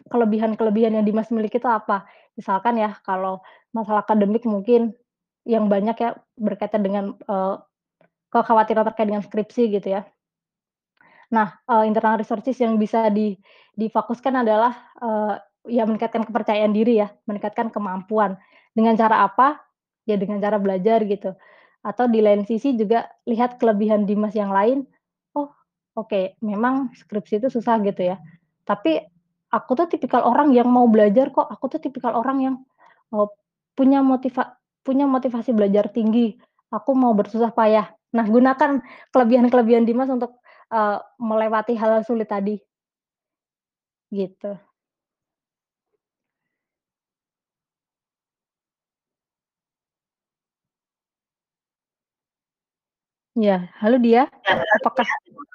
kelebihan-kelebihan yang Dimas miliki itu apa. Misalkan ya, kalau masalah akademik mungkin yang banyak ya berkaitan dengan, uh, kekhawatiran terkait dengan skripsi gitu ya. Nah, uh, internal resources yang bisa di difokuskan adalah, uh, ya meningkatkan kepercayaan diri ya, meningkatkan kemampuan. Dengan cara apa? Ya dengan cara belajar gitu. Atau di lain sisi juga lihat kelebihan Dimas yang lain, Oke, memang skripsi itu susah gitu ya. Tapi aku tuh tipikal orang yang mau belajar kok, aku tuh tipikal orang yang, uh, punya motiva punya motivasi belajar tinggi, aku mau bersusah payah. Nah, gunakan kelebihan-kelebihan Dimas untuk, uh, melewati hal-hal sulit tadi. Gitu. Ya, halo dia, apakah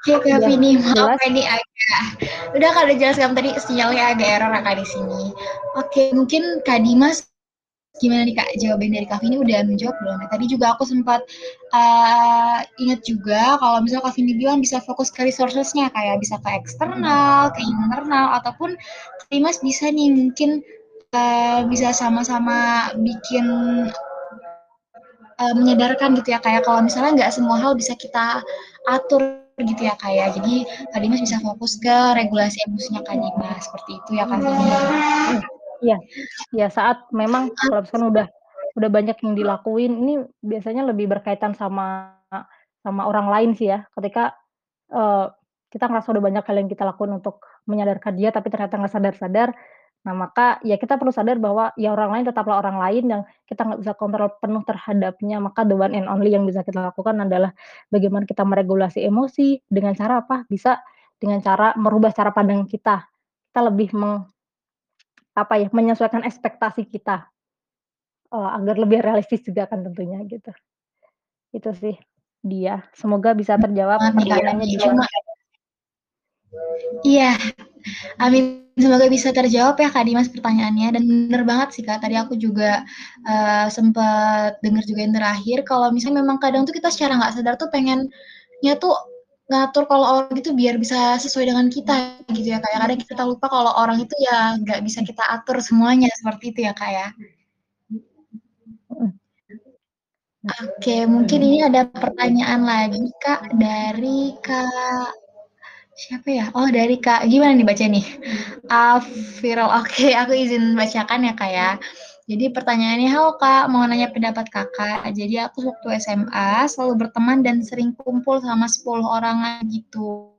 Oke Kak Vini, maaf ini agak udah kalau jelaskan tadi sinyalnya agak error Kak di sini. Oke, mungkin Kak Dimas gimana nih Kak jawaban dari Kak Vini? Udah menjawab belum? Nah, tadi juga aku sempat uh, ingat juga kalau misalnya Kak Vini bilang bisa fokus ke resourcesnya kayak bisa ke eksternal, ke internal ataupun Kak Dimas bisa nih mungkin uh, bisa sama-sama bikin eee, menyadarkan gitu ya, kayak kalau misalnya nggak semua hal bisa kita atur gitu ya, Kak, ya. Jadi Kak Dimas bisa fokus ke regulasi emosinya Kak Dimas, seperti itu ya, Vini. Mhm, iya. Iya, saat memang kalau misalkan udah udah banyak yang dilakuin, ini biasanya lebih berkaitan sama sama orang lain sih ya, ketika, eee, kita ngerasa udah banyak hal yang kita lakuin untuk menyadarkan dia, tapi ternyata nggak sadar-sadar, nah maka ya kita perlu sadar bahwa ya orang lain tetaplah orang lain yang kita nggak bisa kontrol penuh terhadapnya, maka the one and only yang bisa kita lakukan adalah bagaimana kita meregulasi emosi, dengan cara apa? Bisa dengan cara merubah cara pandang kita. Kita lebih meng apa ya, menyesuaikan ekspektasi kita. Eee, agar lebih realistis juga kan tentunya gitu. Itu sih dia, semoga bisa terjawab pertanyaannya di cuma Iya, amin, semoga bisa terjawab ya, Kak Dimas, pertanyaannya dan bener banget sih, Kak, tadi aku juga, eee, sempet denger juga yang terakhir kalau misalnya memang kadang tuh kita secara nggak sadar tuh pengennya tuh ngatur kalau orang itu biar bisa sesuai dengan kita gitu ya, Kak, ya. Kadang kita lupa kalau orang itu ya nggak bisa kita atur semuanya, seperti itu ya, Kak, ya. Oke, mungkin ini ada pertanyaan lagi, Kak, dari Kak siapa ya? Oh, dari Kak gimana nih bacanya nih? Alfirol, oke, aku izin bacakan ya, Kak, ya. Jadi pertanyaannya, "Halo, Kak, mau nanya pendapat Kakak. Jadi aku waktu SMA selalu berteman dan sering kumpul sama 10 orangan gitu.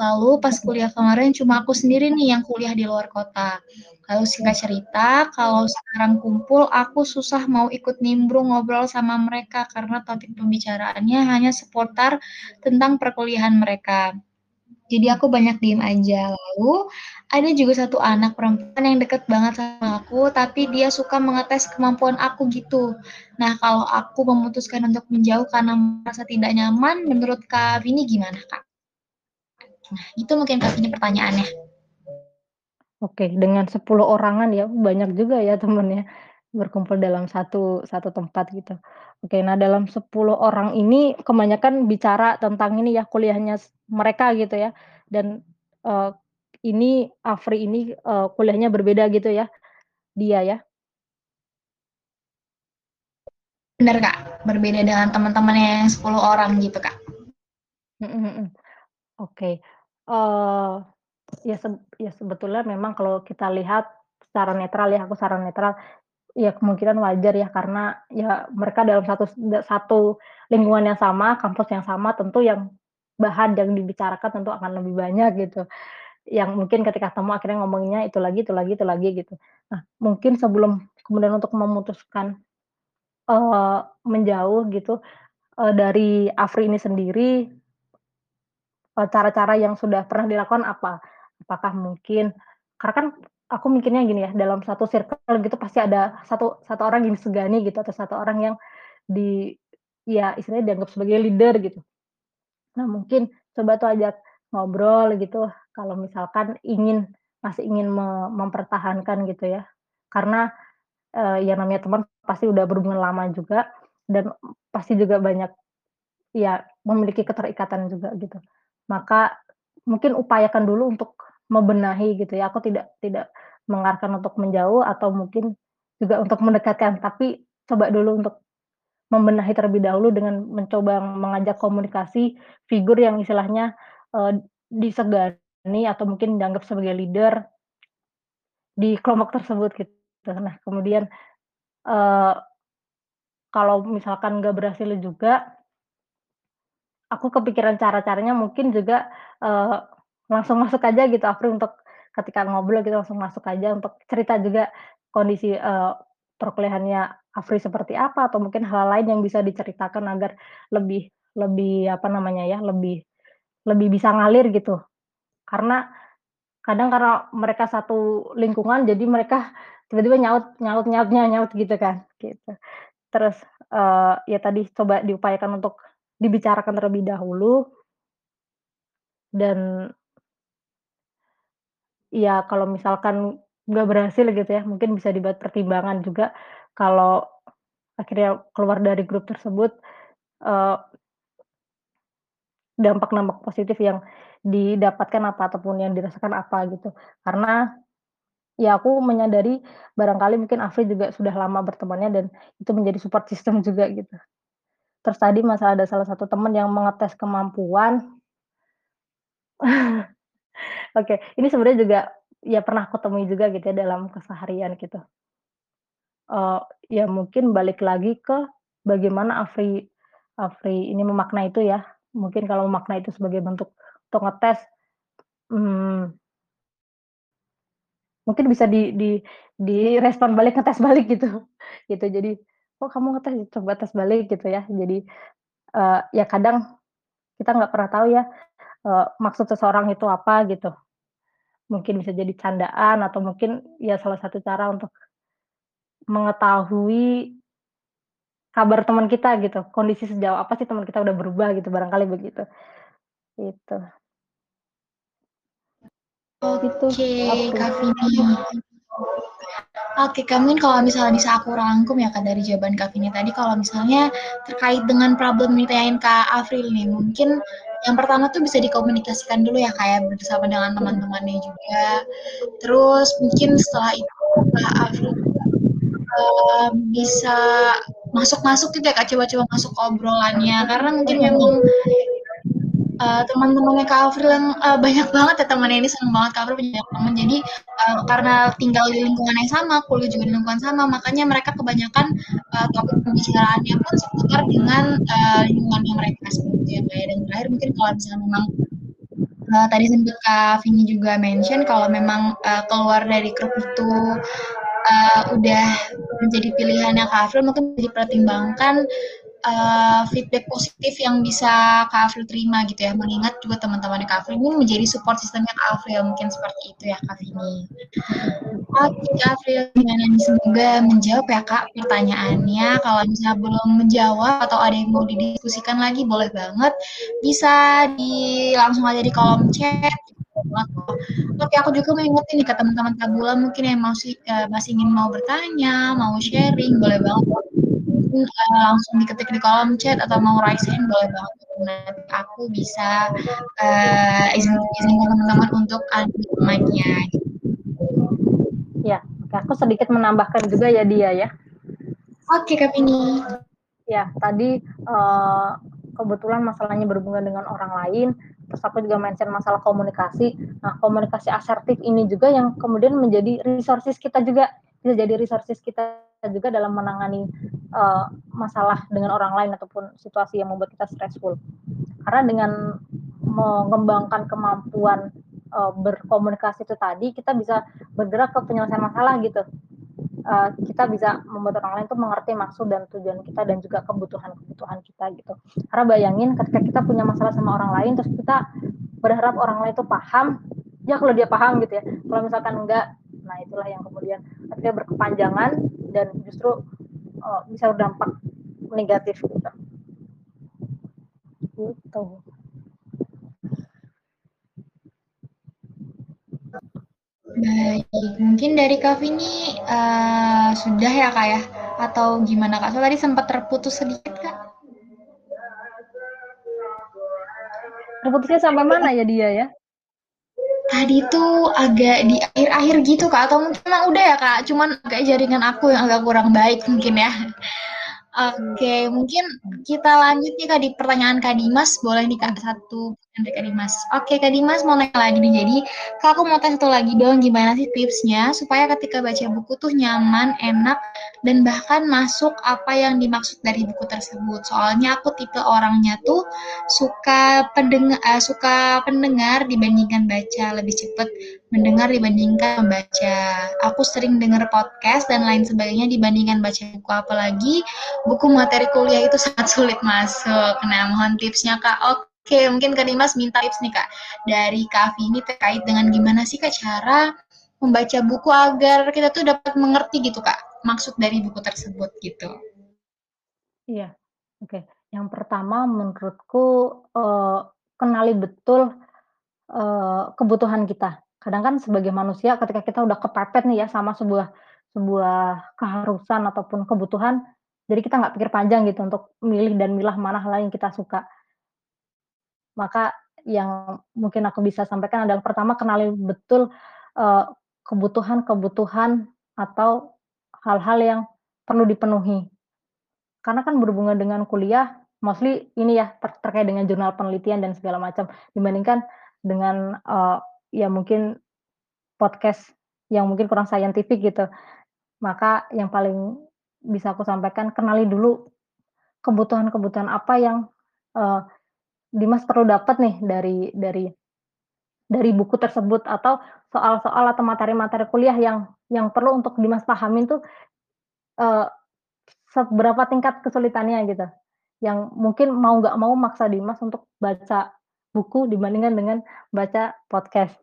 Lalu pas kuliah kemarin cuma aku sendiri nih yang kuliah di luar kota. Lalu singkat cerita, kalau sekarang kumpul aku susah mau ikut nimbrung ngobrol sama mereka karena topik pembicaraannya hanya seputar tentang perkuliahan mereka. Jadi aku banyak diem aja. Lalu ada juga satu anak perempuan yang deket banget sama aku, tapi dia suka mengetes kemampuan aku gitu. Nah, kalau aku memutuskan untuk menjauh karena merasa tidak nyaman, menurut Kak Vini gimana, Kak? Nah, itu mungkin Kak Vini pertanyaannya. Oke, dengan 10 orangan ya, banyak juga ya temennya, berkumpul dalam satu satu tempat gitu. Oke, nah dalam 10 orang ini kebanyakan bicara tentang ini ya, kuliahnya mereka gitu ya, dan, eee, ini Afri ini, eee, kuliahnya berbeda gitu ya, dia ya? Bener, Kak, berbeda dengan teman-temannya yang 10 orang gitu, Kak. Mhm mhm. Oke, eee, ya seb ya sebetulnya memang kalau kita lihat secara netral ya, aku secara netral, ya kemungkinan wajar ya karena ya mereka dalam satu satu lingkungan yang sama, kampus yang sama, tentu yang bahan yang dibicarakan tentu akan lebih banyak gitu. Yang mungkin ketika ketemu akhirnya ngomonginnya itu lagi itu lagi itu lagi gitu. Nah, mungkin sebelum kemudian untuk memutuskan, eee, menjauh gitu, eee, dari Afri ini sendiri eee, cara-cara yang sudah pernah dilakukan apa? Apakah mungkin karena kan aku mikirnya gini ya, dalam satu circle gitu pasti ada satu satu orang yang disegani gitu atau satu orang yang di ya istilahnya dianggap sebagai leader gitu. Nah, mungkin coba tuh ajak ngobrol gitu kalau misalkan ingin masih ingin me mempertahankan gitu ya. Karena, eee, ya namanya teman pasti udah berhubungan lama juga dan pasti juga banyak ya memiliki keterikatan juga gitu. Maka mungkin upayakan dulu untuk membenahi gitu ya, aku tidak tidak mengarahkan untuk menjauh atau mungkin juga untuk mendekatkan, tapi coba dulu untuk membenahi terlebih dahulu dengan mencoba mengajak komunikasi figur yang istilahnya, eee, disegani atau mungkin dianggap sebagai leader di kelompok tersebut gitu. Nah, kemudian, eee kalau misalkan nggak berhasil juga aku kepikiran cara-caranya mungkin juga, eee, langsung masuk aja gitu Afri untuk ketika ngobrol gitu langsung masuk aja untuk cerita juga kondisi, eee, perkuliahannya Afri seperti apa atau mungkin hal lain yang bisa diceritakan agar lebih lebih apa namanya ya, lebih lebih bisa ngalir gitu. Karena kadang karena mereka satu lingkungan jadi mereka tiba-tiba nyaut nyaut nyaut nya nyaut gitu kan, gitu. Terus, eee, ya tadi coba diupayakan untuk dibicarakan terlebih dahulu dan Iya, kalau misalkan nggak berhasil gitu ya, mungkin bisa dibuat pertimbangan juga kalau akhirnya keluar dari grup tersebut, eee dampak-dampak positif yang didapatkan apa, ataupun yang dirasakan apa gitu. Karena Ya aku menyadari barangkali mungkin Afri juga sudah lama bertemannya dan itu menjadi support system juga gitu. Terus tadi masalah ada salah satu temen yang mengetes kemampuan Oke, ini sebenarnya juga ya pernah aku temui juga gitu ya dalam keseharian gitu. Eee, ya mungkin balik lagi ke bagaimana Afri Afri ini memaknai itu ya. Mungkin kalau memaknai itu sebagai bentuk untuk ngetes, mmm mungkin bisa di di direspon balik, ngetes balik gitu gitu. Jadi, "Oh kamu ngetes, coba tes balik," gitu ya. Jadi, eee, ya kadang kita nggak pernah tahu ya, eee, maksud seseorang itu apa gitu. Mungkin bisa jadi candaan atau mungkin ya salah satu cara untuk mengetahui kabar teman kita gitu, kondisi sejauh apa sih teman kita udah berubah gitu, barangkali begitu. Gitu. Gitu, Oke. Kak Vini. Oke, Kak, mungkin kalau misalnya bisa aku rangkum ya Kak dari jawaban Kak Vini tadi, kalau misalnya terkait dengan problem yang Kak Afril nih, mungkin yang pertama tuh bisa dikomunikasikan dulu ya Kak ya, bersama dengan teman-temannya juga. Terus mungkin setelah itu Kak Afril eee, bisa masuk-masuk gitu ya Kak, coba-coba masuk obrolannya, karena mungkin memang eee, teman-temannya Kak Afril yang, eee, banyak banget ya temannya ini, seneng banget Kak Afril punya teman. Jadi, eee, karena tinggal di lingkungan yang sama, kuliah juga di lingkungan sama, makanya mereka kebanyakan, eee, topik pembicaraannya pun seputar dengan, eee, lingkungannya mereka, seperti itu ya. Dan terakhir mungkin kalau misalnya memang, eee, tadi sempet Kak Vini juga mention kalau memang, eee, keluar dari grup itu, eee, udah menjadi pilihannya Kak Afril, mungkin dipertimbangkan, eee, feedback positif yang bisa Kak Afril terima gitu ya, mengingat juga teman-temannya Kak Afril ini menjadi support system-nya Kak Afril, mungkin seperti itu ya Kak Vini. Oke Kak Afril, gimana nih, semoga menjawab ya Kak pertanyaannya. Kalau misalnya belum menjawab atau ada yang mau didiskusikan lagi, boleh banget, bisa di langsung aja di kolom chat. Oke, aku juga mau ingetin nih ke teman-teman Tabula mungkin yang masih, eee, masih ingin mau bertanya, mau sharing, boleh banget eee, langsung diketik di kolom chat atau mau raise hand boleh banget. Nanti aku bisa, eee, izin izinkan teman-teman untuk mic-nya gitu. Ya, aku sedikit menambahkan juga ya Dia ya. Oke Kak Vini. Ya, tadi, eee, kebetulan masalahnya berhubungan dengan orang lain, terus aku juga mention masalah komunikasi. Nah, komunikasi asertif ini juga yang kemudian menjadi resources kita juga, bisa jadi resources kita juga dalam menangani, eee, masalah dengan orang lain ataupun situasi yang membuat kita stressful. Karena dengan mengembangkan kemampuan, eee, berkomunikasi itu tadi, kita bisa bergerak ke penyelesaian masalah gitu. Eee, kita bisa membuat orang lain tuh mengerti maksud dan tujuan kita dan juga kebutuhan-kebutuhan kita gitu. Karena bayangin ketika kita punya masalah sama orang lain, terus kita berharap orang lain itu paham, ya kalau dia paham gitu ya, kalau misalkan enggak, nah itulah yang kemudian akhirnya berkepanjangan dan justru, eee, bisa berdampak negatif gitu. Gitu. Baik, mungkin dari Kak Vini, eee, sudah ya Kak ya? Atau gimana Kak? Soalnya tadi sempat terputus sedikit Kak. Terputusnya sampai mana ya Dia ya? Tadi tuh agak di akhir-akhir gitu Kak, atau mungkin emang udah ya Kak, cuman agak jaringan aku yang agak kurang baik mungkin ya. Oke, mungkin kita lanjut nih Kak di pertanyaan Kak Dimas, boleh nih Kak satu dari Kak Dimas. Oke Kak Dimas mau nanya lagi nih, jadi Kak aku mau tanya satu lagi dong, gimana sih tipsnya supaya ketika baca buku tuh nyaman, enak, dan bahkan masuk apa yang dimaksud dari buku tersebut. Soalnya aku tipe orangnya tuh suka pendeng eee, suka pendengar dibandingkan baca, lebih cepet mendengar dibandingkan membaca. Aku sering denger podcast dan lain sebagainya dibandingkan baca buku, apalagi buku materi kuliah itu sangat sulit masuk. Nah, mohon tipsnya Kak. Oke, mungkin Kak Dimas minta tips nih Kak, dari Kak Vini terkait dengan gimana sih Kak cara membaca buku agar kita tuh dapat mengerti gitu Kak, maksud dari buku tersebut gitu. Iya, oke. Yang pertama menurutku, eee, kenali betul, eee, kebutuhan kita. Kadang kan sebagai manusia ketika kita udah kepepet nih ya sama sebuah sebuah keharusan ataupun kebutuhan, jadi kita nggak pikir panjang gitu untuk milih dan milah mana hal yang kita suka. Maka yang mungkin aku bisa sampaikan adalah pertama kenali betul, eee kebutuhan-kebutuhan atau hal-hal yang perlu dipenuhi. Karena kan berhubungan dengan kuliah, mostly ini ya ter terkait dengan jurnal penelitian dan segala macam, dibandingkan dengan, eee, ya mungkin podcast yang mungkin kurang scientific gitu. Maka yang paling bisa aku sampaikan, kenali dulu kebutuhan-kebutuhan apa yang, eee, Dimas perlu dapat nih dari dari dari buku tersebut atau soal-soal atau materi-materi kuliah yang yang perlu untuk Dimas pahamin tuh, eee, seberapa tingkat kesulitannya gitu. Yang mungkin mau nggak mau maksa Dimas untuk baca buku dibandingkan dengan baca podcast.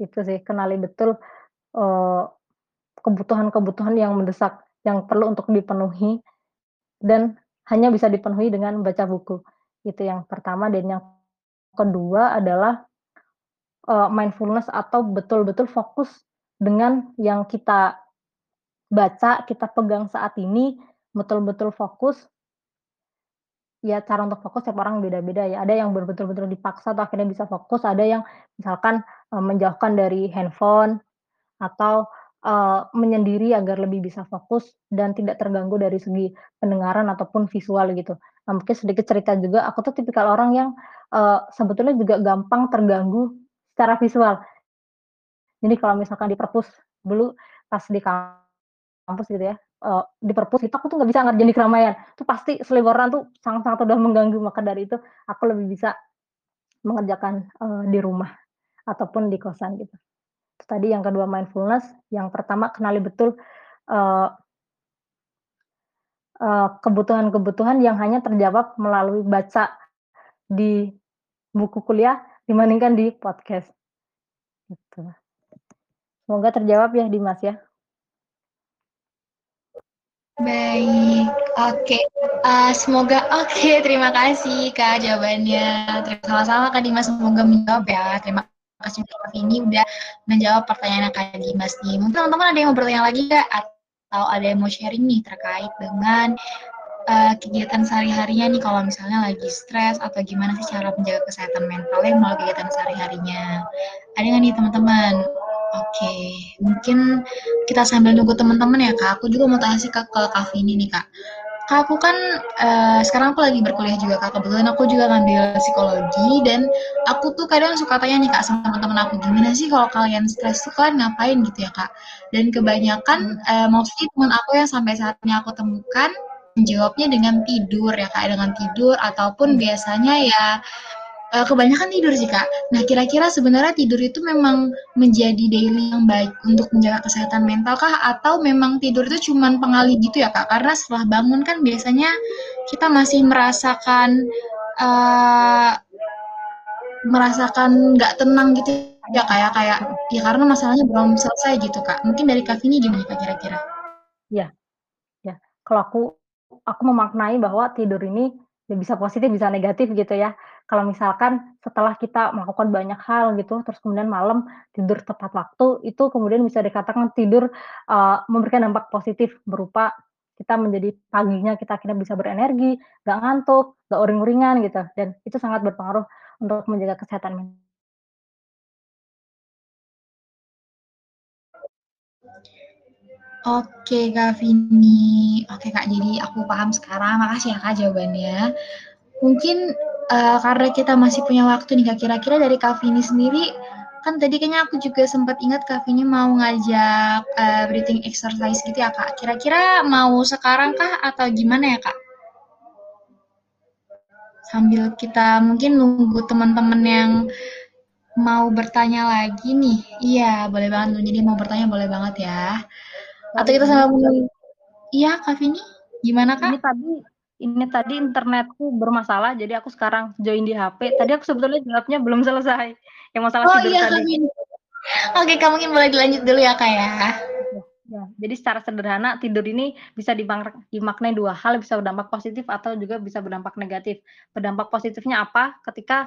Itu sih, kenali betul, eee, kebutuhan-kebutuhan yang mendesak, yang perlu untuk dipenuhi dan hanya bisa dipenuhi dengan baca buku. Itu yang pertama. Dan yang kedua adalah, eee, mindfulness atau betul-betul fokus dengan yang kita baca, kita pegang saat ini, betul-betul fokus. Ya cara untuk fokus tiap orang beda-beda ya, ada yang betul-betul dipaksa atau akhirnya bisa fokus, ada yang misalkan, eee, menjauhkan dari handphone atau, eee, menyendiri agar lebih bisa fokus dan tidak terganggu dari segi pendengaran ataupun visual gitu. Nah mungkin sedikit cerita juga, aku tuh tipikal orang yang, eee, sebetulnya juga gampang terganggu secara visual. Jadi kalau misalkan di perpus, dulu pas di kampus gitu ya, eee, di perpus itu aku tuh nggak bisa ngerjain di keramaian, itu pasti seliweran tuh sangat-sangat udah mengganggu, maka dari itu aku lebih bisa mengerjakan, eee, di rumah ataupun di kosan gitu. Tadi yang kedua mindfulness, yang pertama kenali betul, eee eee, kebutuhan-kebutuhan yang hanya terjawab melalui baca di buku kuliah dibandingkan di podcast. Gitu. Semoga terjawab ya Dimas ya. Baik, oke, uh, semoga oke, terima kasih Kak jawabannya. Sama-sama Kak Dimas, semoga menjawab ya. Terima kasih Kak ini udah menjawab pertanyaan Kak Dimas nih. Mungkin teman-teman ada yang mau bertanya lagi nggak? Atau ada yang mau sharing nih terkait dengan uh, kegiatan sehari-harinya nih kalau misalnya lagi stres atau gimana sih cara menjaga kesehatan mentalnya melalui kegiatan sehari-harinya. Ada nggak nih teman-teman? Oke, mungkin kita sambil nunggu teman-teman ya kak. Aku juga mau tanya sih kak ke Kak Vini nih kak. Kak aku kan uh, sekarang aku lagi berkuliah juga kak. Kebetulan aku juga ngambil psikologi dan aku tuh kadang suka tanya nih kak sama teman-teman aku gimana sih kalau kalian stres tuh kalian ngapain gitu ya kak. Dan kebanyakan uh, mostly teman aku yang sampai saat ini aku temukan menjawabnya dengan tidur ya kak, dengan tidur ataupun biasanya ya uh, kebanyakan tidur sih kak. Nah kira-kira sebenarnya tidur itu memang menjadi daily yang baik untuk menjaga kesehatan mental kah atau memang tidur itu cuma pengalih gitu ya kak? Karena setelah bangun kan biasanya kita masih merasakan uh, merasakan nggak tenang gitu ya kayak kayak ya karena masalahnya belum selesai gitu kak. Mungkin dari kak ini gimana kak kira-kira? Ya, ya. Kalau aku aku memaknai bahwa tidur ini ya bisa positif bisa negatif gitu ya. Kalau misalkan setelah kita melakukan banyak hal gitu, terus kemudian malam tidur tepat waktu, itu kemudian bisa dikatakan tidur uh, memberikan dampak positif berupa kita menjadi paginya kita akhirnya bisa berenergi, nggak ngantuk, nggak uring-uringan gitu, dan itu sangat berpengaruh untuk menjaga kesehatan Oke Kak Vini. Oke Kak, jadi aku paham sekarang. Makasih ya Kak jawabannya. Mungkin uh, karena kita masih punya waktu nih Kak, kira-kira dari Kak Vini sendiri, kan tadi kayaknya aku juga sempat ingat Kak Vini mau ngajak uh, breathing exercise gitu ya Kak. Kira-kira mau sekarang kah atau gimana ya Kak? Sambil kita mungkin nunggu teman-teman yang mau bertanya lagi nih. Iya, boleh banget. Jadi mau bertanya boleh banget ya. Atau kita sama menunggu. Iya, Kak Vini, gimana Kak? Ini tadi ini tadi internetku bermasalah, jadi aku sekarang join di HP. Tadi aku sebetulnya jawabnya belum selesai. Yang masalah oh, tidur iya, tadi. Vini. Oke, kamu mungkin boleh dilanjut dulu ya, Kak ya. Ya, jadi secara sederhana tidur ini bisa dimaknai dua hal, bisa berdampak positif atau juga bisa berdampak negatif. Berdampak positifnya apa? Ketika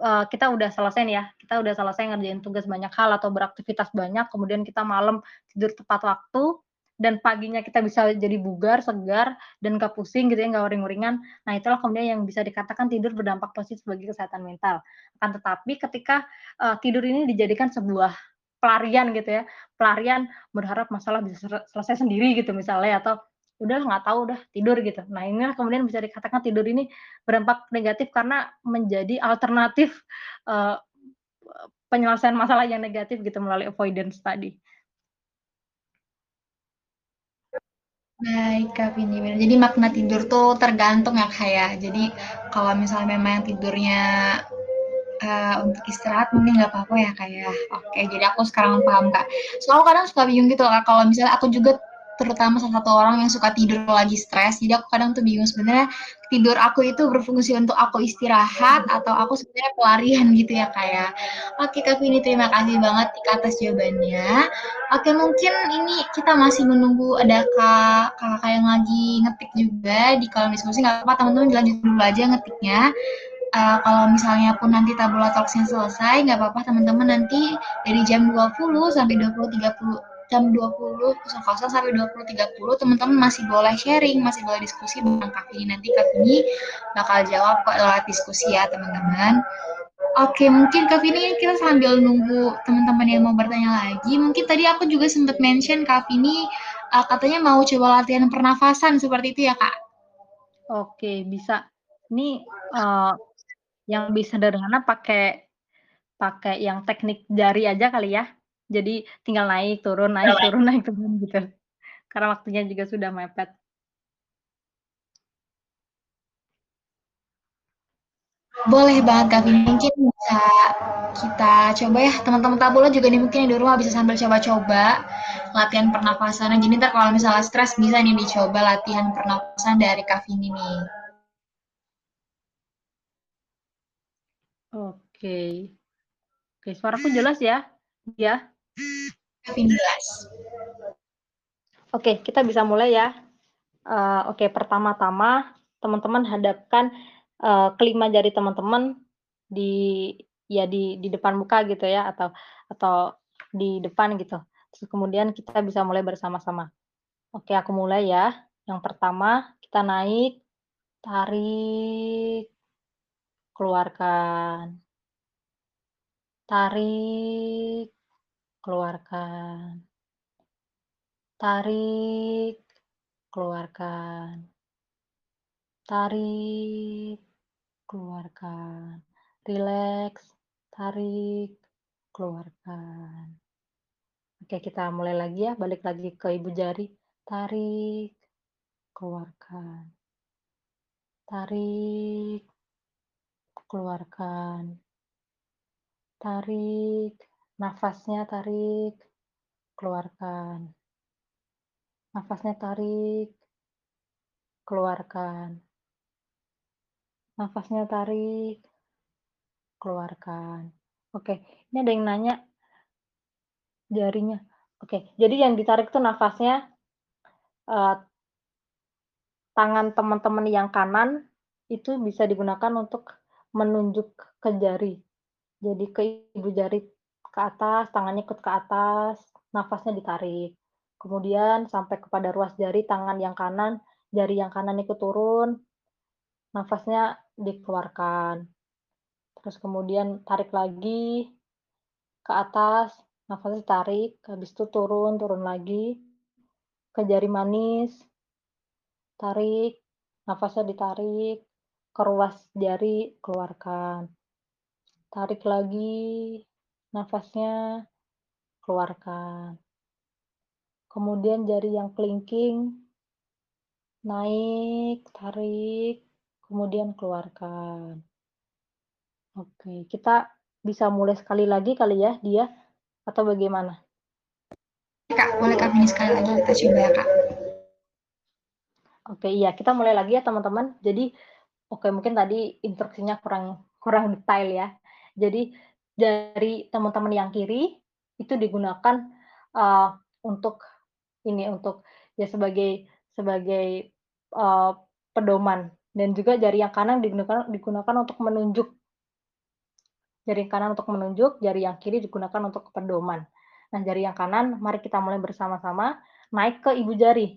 uh, kita udah selesai nih ya, kita udah selesai ngerjain tugas banyak hal atau beraktivitas banyak, kemudian kita malam tidur tepat waktu, dan paginya kita bisa jadi bugar, segar, dan gak pusing gitu ya, gak uring-uringan. Nah itulah kemudian yang bisa dikatakan tidur berdampak positif bagi kesehatan mental. Akan tetapi ketika uh, tidur ini dijadikan sebuah pelarian gitu ya, pelarian berharap masalah bisa selesai sendiri gitu misalnya atau udah nggak tahu udah tidur gitu. Nah inilah kemudian bisa dikatakan tidur ini berdampak negatif karena menjadi alternatif uh, penyelesaian masalah yang negatif gitu melalui avoidance tadi. Baik Kak Vindi, jadi makna tidur tuh tergantung ya Kak ya. Jadi kalau misalnya memang tidurnya uh, untuk istirahat mungkin nggak apa-apa ya Kak ya. Oke, jadi aku sekarang paham Kak. Soalnya kadang suka bingung gitu Kak, kalau misalnya aku juga terutama salah satu orang yang suka tidur lagi stres. Jadi aku kadang tuh bingung sebenarnya tidur aku itu berfungsi untuk aku istirahat atau aku sebenarnya pelarian gitu ya kayak. Ya. Oke Kak Vini terima kasih banget atas jawabannya. Oke mungkin ini kita masih menunggu ada kak kakak yang lagi ngetik juga di kolom diskusi nggak apa-apa teman-teman dilanjut dulu aja ngetiknya. Uh, kalau misalnya pun nanti tabula talksnya selesai, nggak apa-apa teman-teman nanti dari jam 20 sampai 20.30 jam 20.00 sampai 20.30 teman-teman masih boleh sharing, masih boleh diskusi bareng Kak. Nanti Kak Vini bakal jawab kok lewat diskusi ya teman-teman. Oke, mungkin Kak Vini kita sambil nunggu teman-teman yang mau bertanya lagi. Mungkin tadi aku juga sempat mention Kak Vini uh, katanya mau coba latihan pernafasan seperti itu ya Kak? Oke, bisa. Ini uh, yang bisa sederhana pakai pakai yang teknik jari aja kali ya. Jadi tinggal naik, turun, naik, turun, naik, turun gitu. Karena waktunya juga sudah mepet. Boleh banget Kak Vini, mungkin bisa kita coba ya teman-teman tabula juga nih mungkin di rumah bisa sambil coba-coba latihan pernafasan. Jadi ntar kalau misalnya stres bisa nih dicoba latihan pernafasan dari Kak Vini nih. Oke. Oke, suaraku jelas ya? Ya. Oke, kita bisa mulai ya. Uh, Oke, pertama-tama teman-teman hadapkan uh, kelima jari teman-teman di ya di di depan muka gitu ya atau atau di depan gitu. Terus kemudian kita bisa mulai bersama-sama. Oke, aku mulai ya. Yang pertama kita naik, tarik, keluarkan, tarik, keluarkan. Tarik, keluarkan. Tarik, keluarkan. Rileks, tarik, keluarkan. Oke, kita mulai lagi ya, balik lagi ke ibu jari. Tarik, keluarkan. Tarik, keluarkan. Tarik, Nafasnya tarik, keluarkan. Nafasnya tarik, keluarkan. Nafasnya tarik, keluarkan. Oke, ini ada yang nanya jarinya. Oke, jadi yang ditarik itu nafasnya uh, tangan teman-teman yang kanan itu bisa digunakan untuk menunjuk ke jari. Jadi ke ibu jari ke atas, tangannya ikut ke atas, nafasnya ditarik. Kemudian sampai kepada ruas jari tangan yang kanan, jari yang kanan ikut turun, nafasnya dikeluarkan. Terus kemudian tarik lagi ke atas, nafasnya ditarik, habis itu turun, turun lagi ke jari manis, tarik, nafasnya ditarik, ke ruas jari, keluarkan. Tarik lagi, Nafasnya keluarkan. Kemudian jari yang kelingking, naik, tarik, kemudian keluarkan. Oke, kita bisa mulai sekali lagi kali ya, dia, atau bagaimana? Kak, boleh kami sekali lagi kita coba ya, Kak. Oke, iya, kita mulai lagi ya, teman-teman. Jadi, oke, mungkin tadi instruksinya kurang kurang detail ya. Jadi, dari teman-teman yang kiri itu digunakan uh, untuk ini untuk ya sebagai sebagai uh, pedoman. Dan juga jari yang kanan digunakan digunakan untuk menunjuk. Jari yang kanan untuk menunjuk jari yang kiri digunakan untuk pedoman. Nah jari yang kanan mari kita mulai bersama-sama naik ke ibu jari.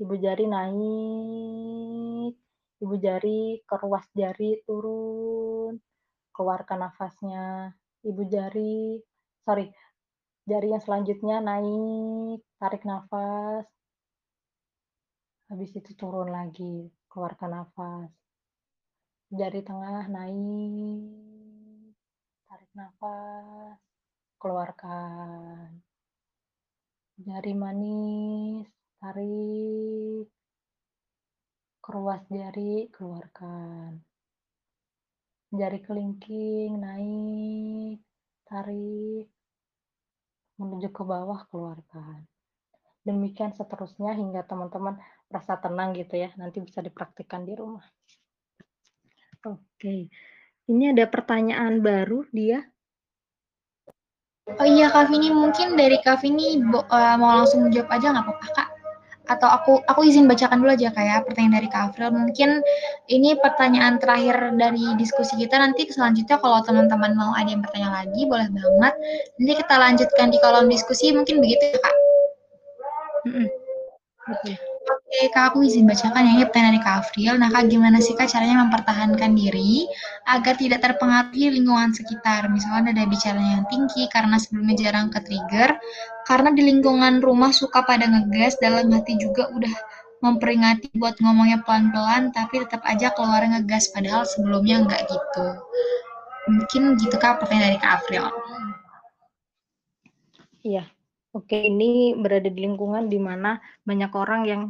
Ibu jari naik ibu jari ke ruas jari turun keluarkan nafasnya. Ibu jari, sorry, Jari yang selanjutnya naik, tarik nafas. Habis itu turun lagi, keluarkan nafas. Jari tengah naik, tarik nafas, keluarkan. Jari manis, tarik. Keruas jari, keluarkan. Jari kelingking naik, tarik. Menuju ke bawah, keluarkan. Demikian seterusnya hingga teman-teman merasa tenang gitu ya. Nanti bisa dipraktikkan di rumah. Oke. Ini ada pertanyaan baru dia. Oh iya Kak Vini, mungkin dari Kak Vini uh, mau langsung jawab aja nggak apa-apa Kak? Atau aku aku izin bacakan dulu aja kayak pertanyaan dari Kak Afril. Mungkin ini pertanyaan terakhir dari diskusi kita. Nanti selanjutnya kalau teman-teman mau ada yang bertanya lagi, boleh banget. Nanti kita lanjutkan di kolom diskusi. Mungkin begitu ya Kak? Mm -mm. Oke, Kak, aku izin bacakan ya, ini pertanyaan dari Kak Afril. Nah, Kak, gimana sih Kak caranya mempertahankan diri agar tidak terpengaruhi lingkungan sekitar? Misalnya ada bicara yang tinggi karena sebelumnya jarang ke trigger, karena di lingkungan rumah suka pada ngegas, dalam hati juga udah memperingati buat ngomongnya pelan-pelan, tapi tetap aja keluar ngegas, padahal sebelumnya nggak gitu. Mungkin gitu Kak pertanyaan dari Kak Afril. Iya, Oke, ini berada di lingkungan di mana banyak orang yang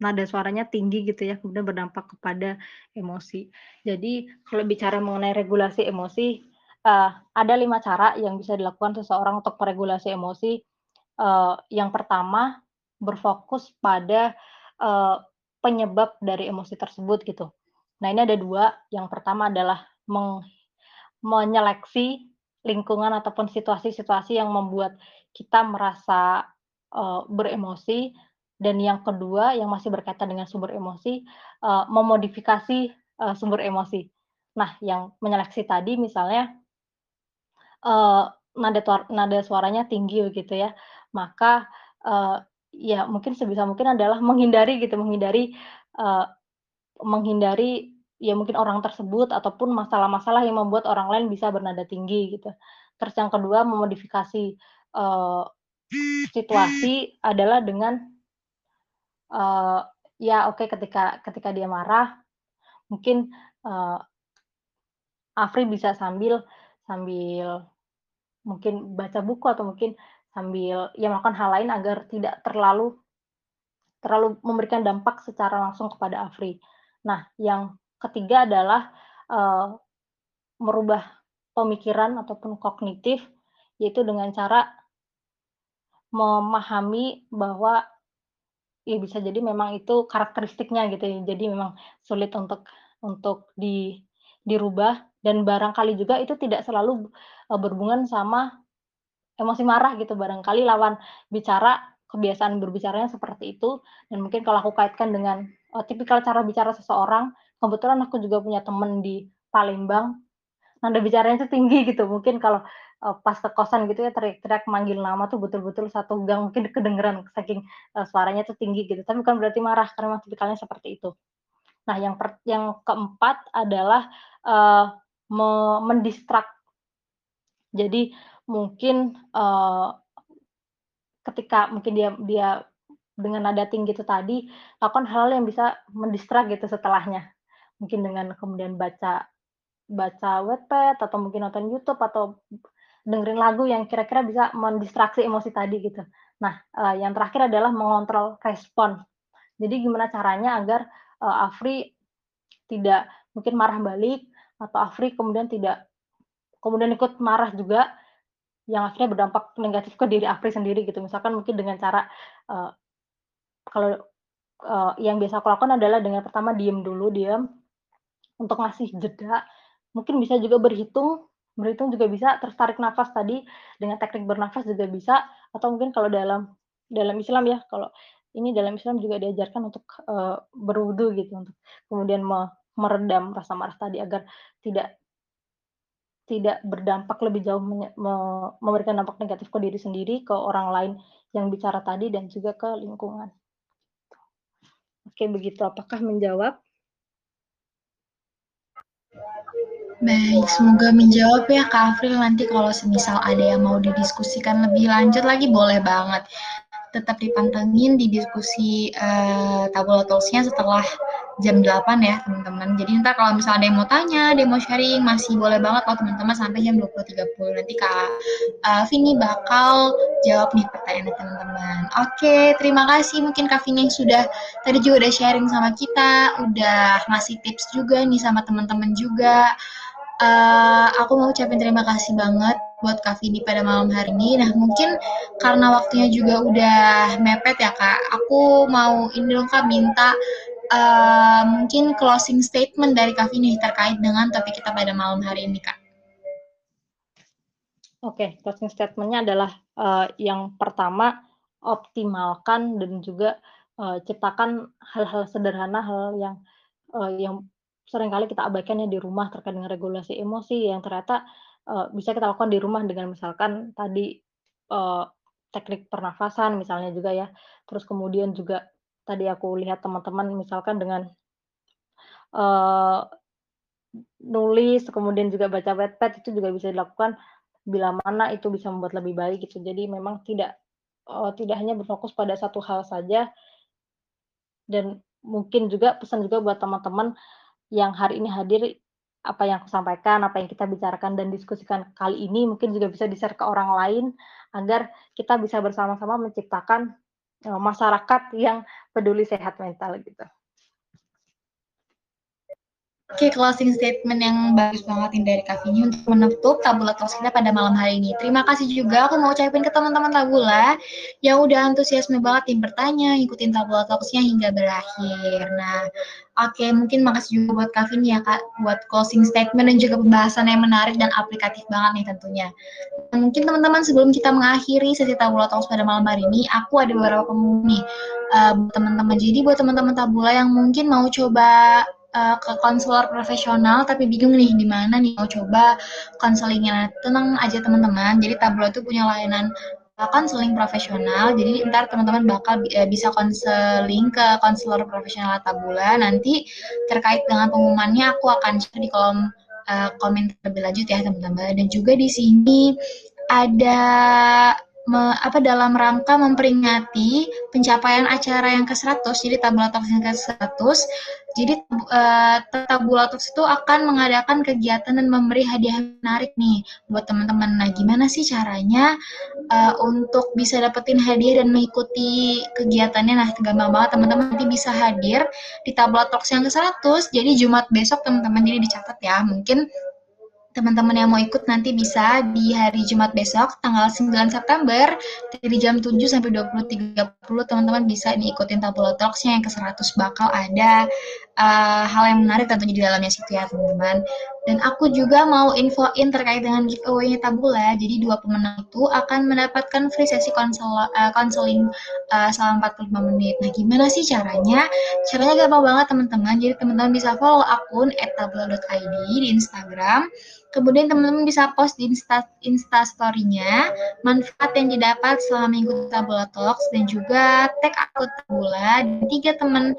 nada suaranya tinggi gitu ya, kemudian berdampak kepada emosi. Jadi kalau bicara mengenai regulasi emosi, uh, ada lima cara yang bisa dilakukan seseorang untuk meregulasi emosi. Uh, yang pertama, berfokus pada uh, penyebab dari emosi tersebut gitu. Nah ini ada dua. Yang pertama adalah meng menyeleksi lingkungan ataupun situasi-situasi yang membuat kita merasa uh, beremosi dan yang kedua yang masih berkaitan dengan sumber emosi uh, memodifikasi uh, sumber emosi. Nah, yang menyeleksi tadi misalnya uh, nada nada suaranya tinggi gitu ya, maka uh, ya mungkin sebisa mungkin adalah menghindari gitu, menghindari uh, menghindari ya mungkin orang tersebut ataupun masalah-masalah yang membuat orang lain bisa bernada tinggi gitu. Terus yang kedua memodifikasi uh, situasi adalah dengan uh, ya oke okay, ketika ketika dia marah mungkin uh, Afri bisa sambil sambil mungkin baca buku atau mungkin sambil ya melakukan hal lain agar tidak terlalu terlalu memberikan dampak secara langsung kepada Afri. Nah, yang ketiga adalah uh, merubah pemikiran ataupun kognitif, yaitu dengan cara memahami bahwa ya bisa jadi memang itu karakteristiknya gitu ya. Jadi memang sulit untuk untuk di dirubah dan barangkali juga itu tidak selalu uh, berhubungan sama emosi marah gitu. Barangkali lawan bicara kebiasaan berbicaranya seperti itu dan mungkin kalau aku kaitkan dengan uh, tipikal cara bicara seseorang kebetulan aku juga punya temen di Palembang, nada bicaranya itu tinggi gitu. Mungkin kalau uh, pas ke kosan gitu ya teriak-teriak manggil nama tuh betul-betul satu gang mungkin kedengeran saking uh, suaranya tuh tinggi gitu. Tapi bukan berarti marah karena memang tipikalnya seperti itu. Nah, yang per, yang keempat adalah uh, me mendistrak. Jadi mungkin uh, ketika mungkin dia dia dengan nada tinggi itu tadi lakukan hal, hal yang bisa mendistrak gitu setelahnya mungkin dengan kemudian baca baca webpad atau mungkin nonton YouTube atau dengerin lagu yang kira-kira bisa mendistraksi emosi tadi gitu. Nah, uh, yang terakhir adalah mengontrol respon. Jadi gimana caranya agar uh, Afri tidak mungkin marah balik atau Afri kemudian tidak kemudian ikut marah juga yang akhirnya berdampak negatif ke diri Afri sendiri gitu. Misalkan mungkin dengan cara uh, kalau uh, yang biasa aku lakukan adalah dengan pertama diem dulu, diem untuk ngasih jeda, mungkin bisa juga berhitung, berhitung juga bisa, terus tarik nafas tadi dengan teknik bernafas juga bisa, atau mungkin kalau dalam dalam Islam ya, kalau ini dalam Islam juga diajarkan untuk uh, berwudu gitu, untuk kemudian me meredam rasa marah tadi agar tidak tidak berdampak lebih jauh me memberikan dampak negatif ke diri sendiri, ke orang lain yang bicara tadi dan juga ke lingkungan. Oke, begitu. Apakah menjawab? Baik, semoga menjawab ya Kak Afril. Nanti kalau semisal ada yang mau didiskusikan lebih lanjut lagi, boleh banget. Tetap dipantengin di diskusi uh, tabula setelah jam 8 ya teman-teman. Jadi ntar kalau misalnya ada yang mau tanya, ada yang mau sharing, masih boleh banget kalau teman-teman sampai jam 20.30. Nanti Kak uh, Vini bakal jawab nih pertanyaan teman-teman. Oke, terima kasih mungkin Kak Vini yang sudah tadi juga udah sharing sama kita, udah ngasih tips juga nih sama teman-teman juga. Uh, aku mau ucapin terima kasih banget buat Kak Vini pada malam hari ini. Nah, mungkin karena waktunya juga udah mepet ya, Kak. Aku mau ini dong, Kak, minta uh, mungkin closing statement dari Kak Vini terkait dengan topik kita pada malam hari ini, Kak. Oke, okay, closing statementnya adalah uh, yang pertama, optimalkan dan juga uh, ciptakan hal-hal sederhana, hal yang uh, yang sering kali kita abaikannya di rumah terkait dengan regulasi emosi yang ternyata uh, bisa kita lakukan di rumah dengan misalkan tadi uh, teknik pernafasan misalnya juga ya. Terus kemudian juga tadi aku lihat teman-teman misalkan dengan uh, nulis kemudian juga baca wetpad itu juga bisa dilakukan bila mana itu bisa membuat lebih baik gitu. Jadi memang tidak uh, tidak hanya berfokus pada satu hal saja dan mungkin juga pesan juga buat teman-teman yang hari ini hadir apa yang aku sampaikan, apa yang kita bicarakan dan diskusikan kali ini mungkin juga bisa di-share ke orang lain agar kita bisa bersama-sama menciptakan uh, masyarakat yang peduli sehat mental gitu. Oke, okay, closing statement yang bagus banget dari Kavini untuk menutup Tabula Talks kita pada malam hari ini. Terima kasih juga aku mau ucapin ke teman-teman Tabula yang udah antusiasme banget yang bertanya, ikutin Tabula Talks-nya hingga berakhir. Nah, oke, okay, mungkin makasih juga buat Kavini ya Kak, buat closing statement dan juga pembahasan yang menarik dan aplikatif banget nih tentunya. Nah, mungkin teman-teman sebelum kita mengakhiri sesi Tabula Talks pada malam hari ini, aku ada beberapa pengumuman nih uh, buat teman-teman. Jadi buat teman-teman Tabula yang mungkin mau coba uh, ke konselor profesional tapi bingung nih di mana nih mau coba konselingnya. Tenang aja teman-teman. Jadi Tablo itu punya layanan konseling profesional. Jadi ntar teman-teman bakal uh, bisa konseling ke konselor profesional Tabula. Nanti terkait dengan pengumumannya aku akan share di kolom uh, komen lebih lanjut ya teman-teman. Dan juga di sini ada me, apa dalam rangka memperingati pencapaian acara yang ke-100 jadi Tabula yang ke-100 jadi uh, Tabula itu akan mengadakan kegiatan dan memberi hadiah menarik nih buat teman-teman. Nah gimana sih caranya uh, untuk bisa dapetin hadiah dan mengikuti kegiatannya? Nah gampang banget teman-teman. Nanti bisa hadir di Tabula yang ke-100 jadi Jumat besok teman-teman jadi dicatat ya. Mungkin teman-teman yang mau ikut nanti bisa di hari Jumat besok tanggal 9 September dari jam 7 sampai 20.30 teman-teman bisa ini ikutin Tabula Talks-nya yang ke-100 bakal ada uh, hal yang menarik tentunya di dalamnya situ ya teman-teman. Dan aku juga mau infoin terkait dengan giveaway-nya Tabula. Jadi dua pemenang itu akan mendapatkan free sesi konseling uh, uh, selama 45 menit. Nah, gimana sih caranya? Caranya gampang banget teman-teman. Jadi teman-teman bisa follow akun @tabula.id di Instagram. Kemudian teman-teman bisa post di Insta, Insta story-nya manfaat yang didapat selama minggu Tabula Talks dan juga tag akun Tabula dan tiga teman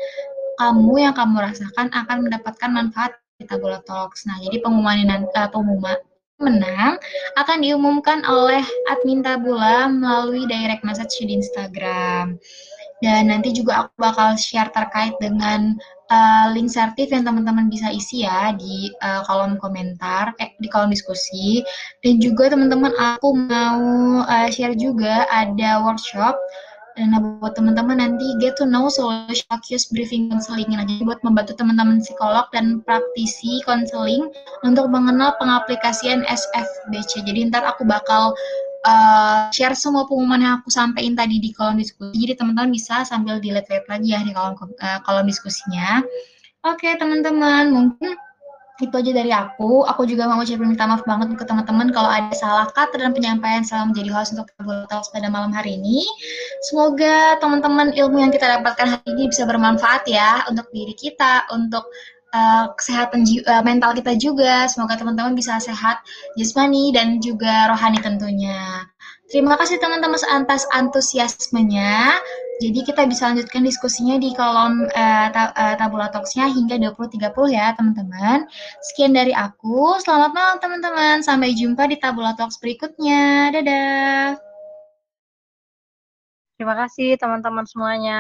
kamu yang kamu rasakan akan mendapatkan manfaat di Tabula Talks. Nah, jadi pengumuman uh, pengumuman menang akan diumumkan oleh admin Tabula melalui direct message di Instagram. Dan nanti juga aku bakal share terkait dengan uh, link sertif yang teman-teman bisa isi ya di uh, kolom komentar, eh, di kolom diskusi. Dan juga teman-teman aku mau uh, share juga ada workshop Nah, buat teman-teman nanti get to know solution accused briefing counseling. Nah, jadi buat membantu teman-teman psikolog dan praktisi konseling untuk mengenal pengaplikasian SFBC. Jadi ntar aku bakal uh, share semua pengumuman yang aku sampaikan tadi di kolom diskusi. Jadi teman-teman bisa sambil dilihat-lihat lagi ya di kolom uh, kolom diskusinya. Oke, teman-teman, mungkin itu aja dari aku. Aku juga mau ucapin minta maaf banget ke teman-teman kalau ada salah kata dan penyampaian selama menjadi host untuk Talks pada malam hari ini. Semoga teman-teman ilmu yang kita dapatkan hari ini bisa bermanfaat ya untuk diri kita, untuk uh, kesehatan uh, mental kita juga. Semoga teman-teman bisa sehat jasmani dan juga rohani tentunya. Terima kasih teman-teman atas antusiasmenya. Jadi kita bisa lanjutkan diskusinya di kolom uh, ta uh, tabula talks-nya hingga 2030 ya teman-teman. Sekian dari aku. Selamat malam teman-teman. Sampai jumpa di tabula talks berikutnya. Dadah. Terima kasih teman-teman semuanya.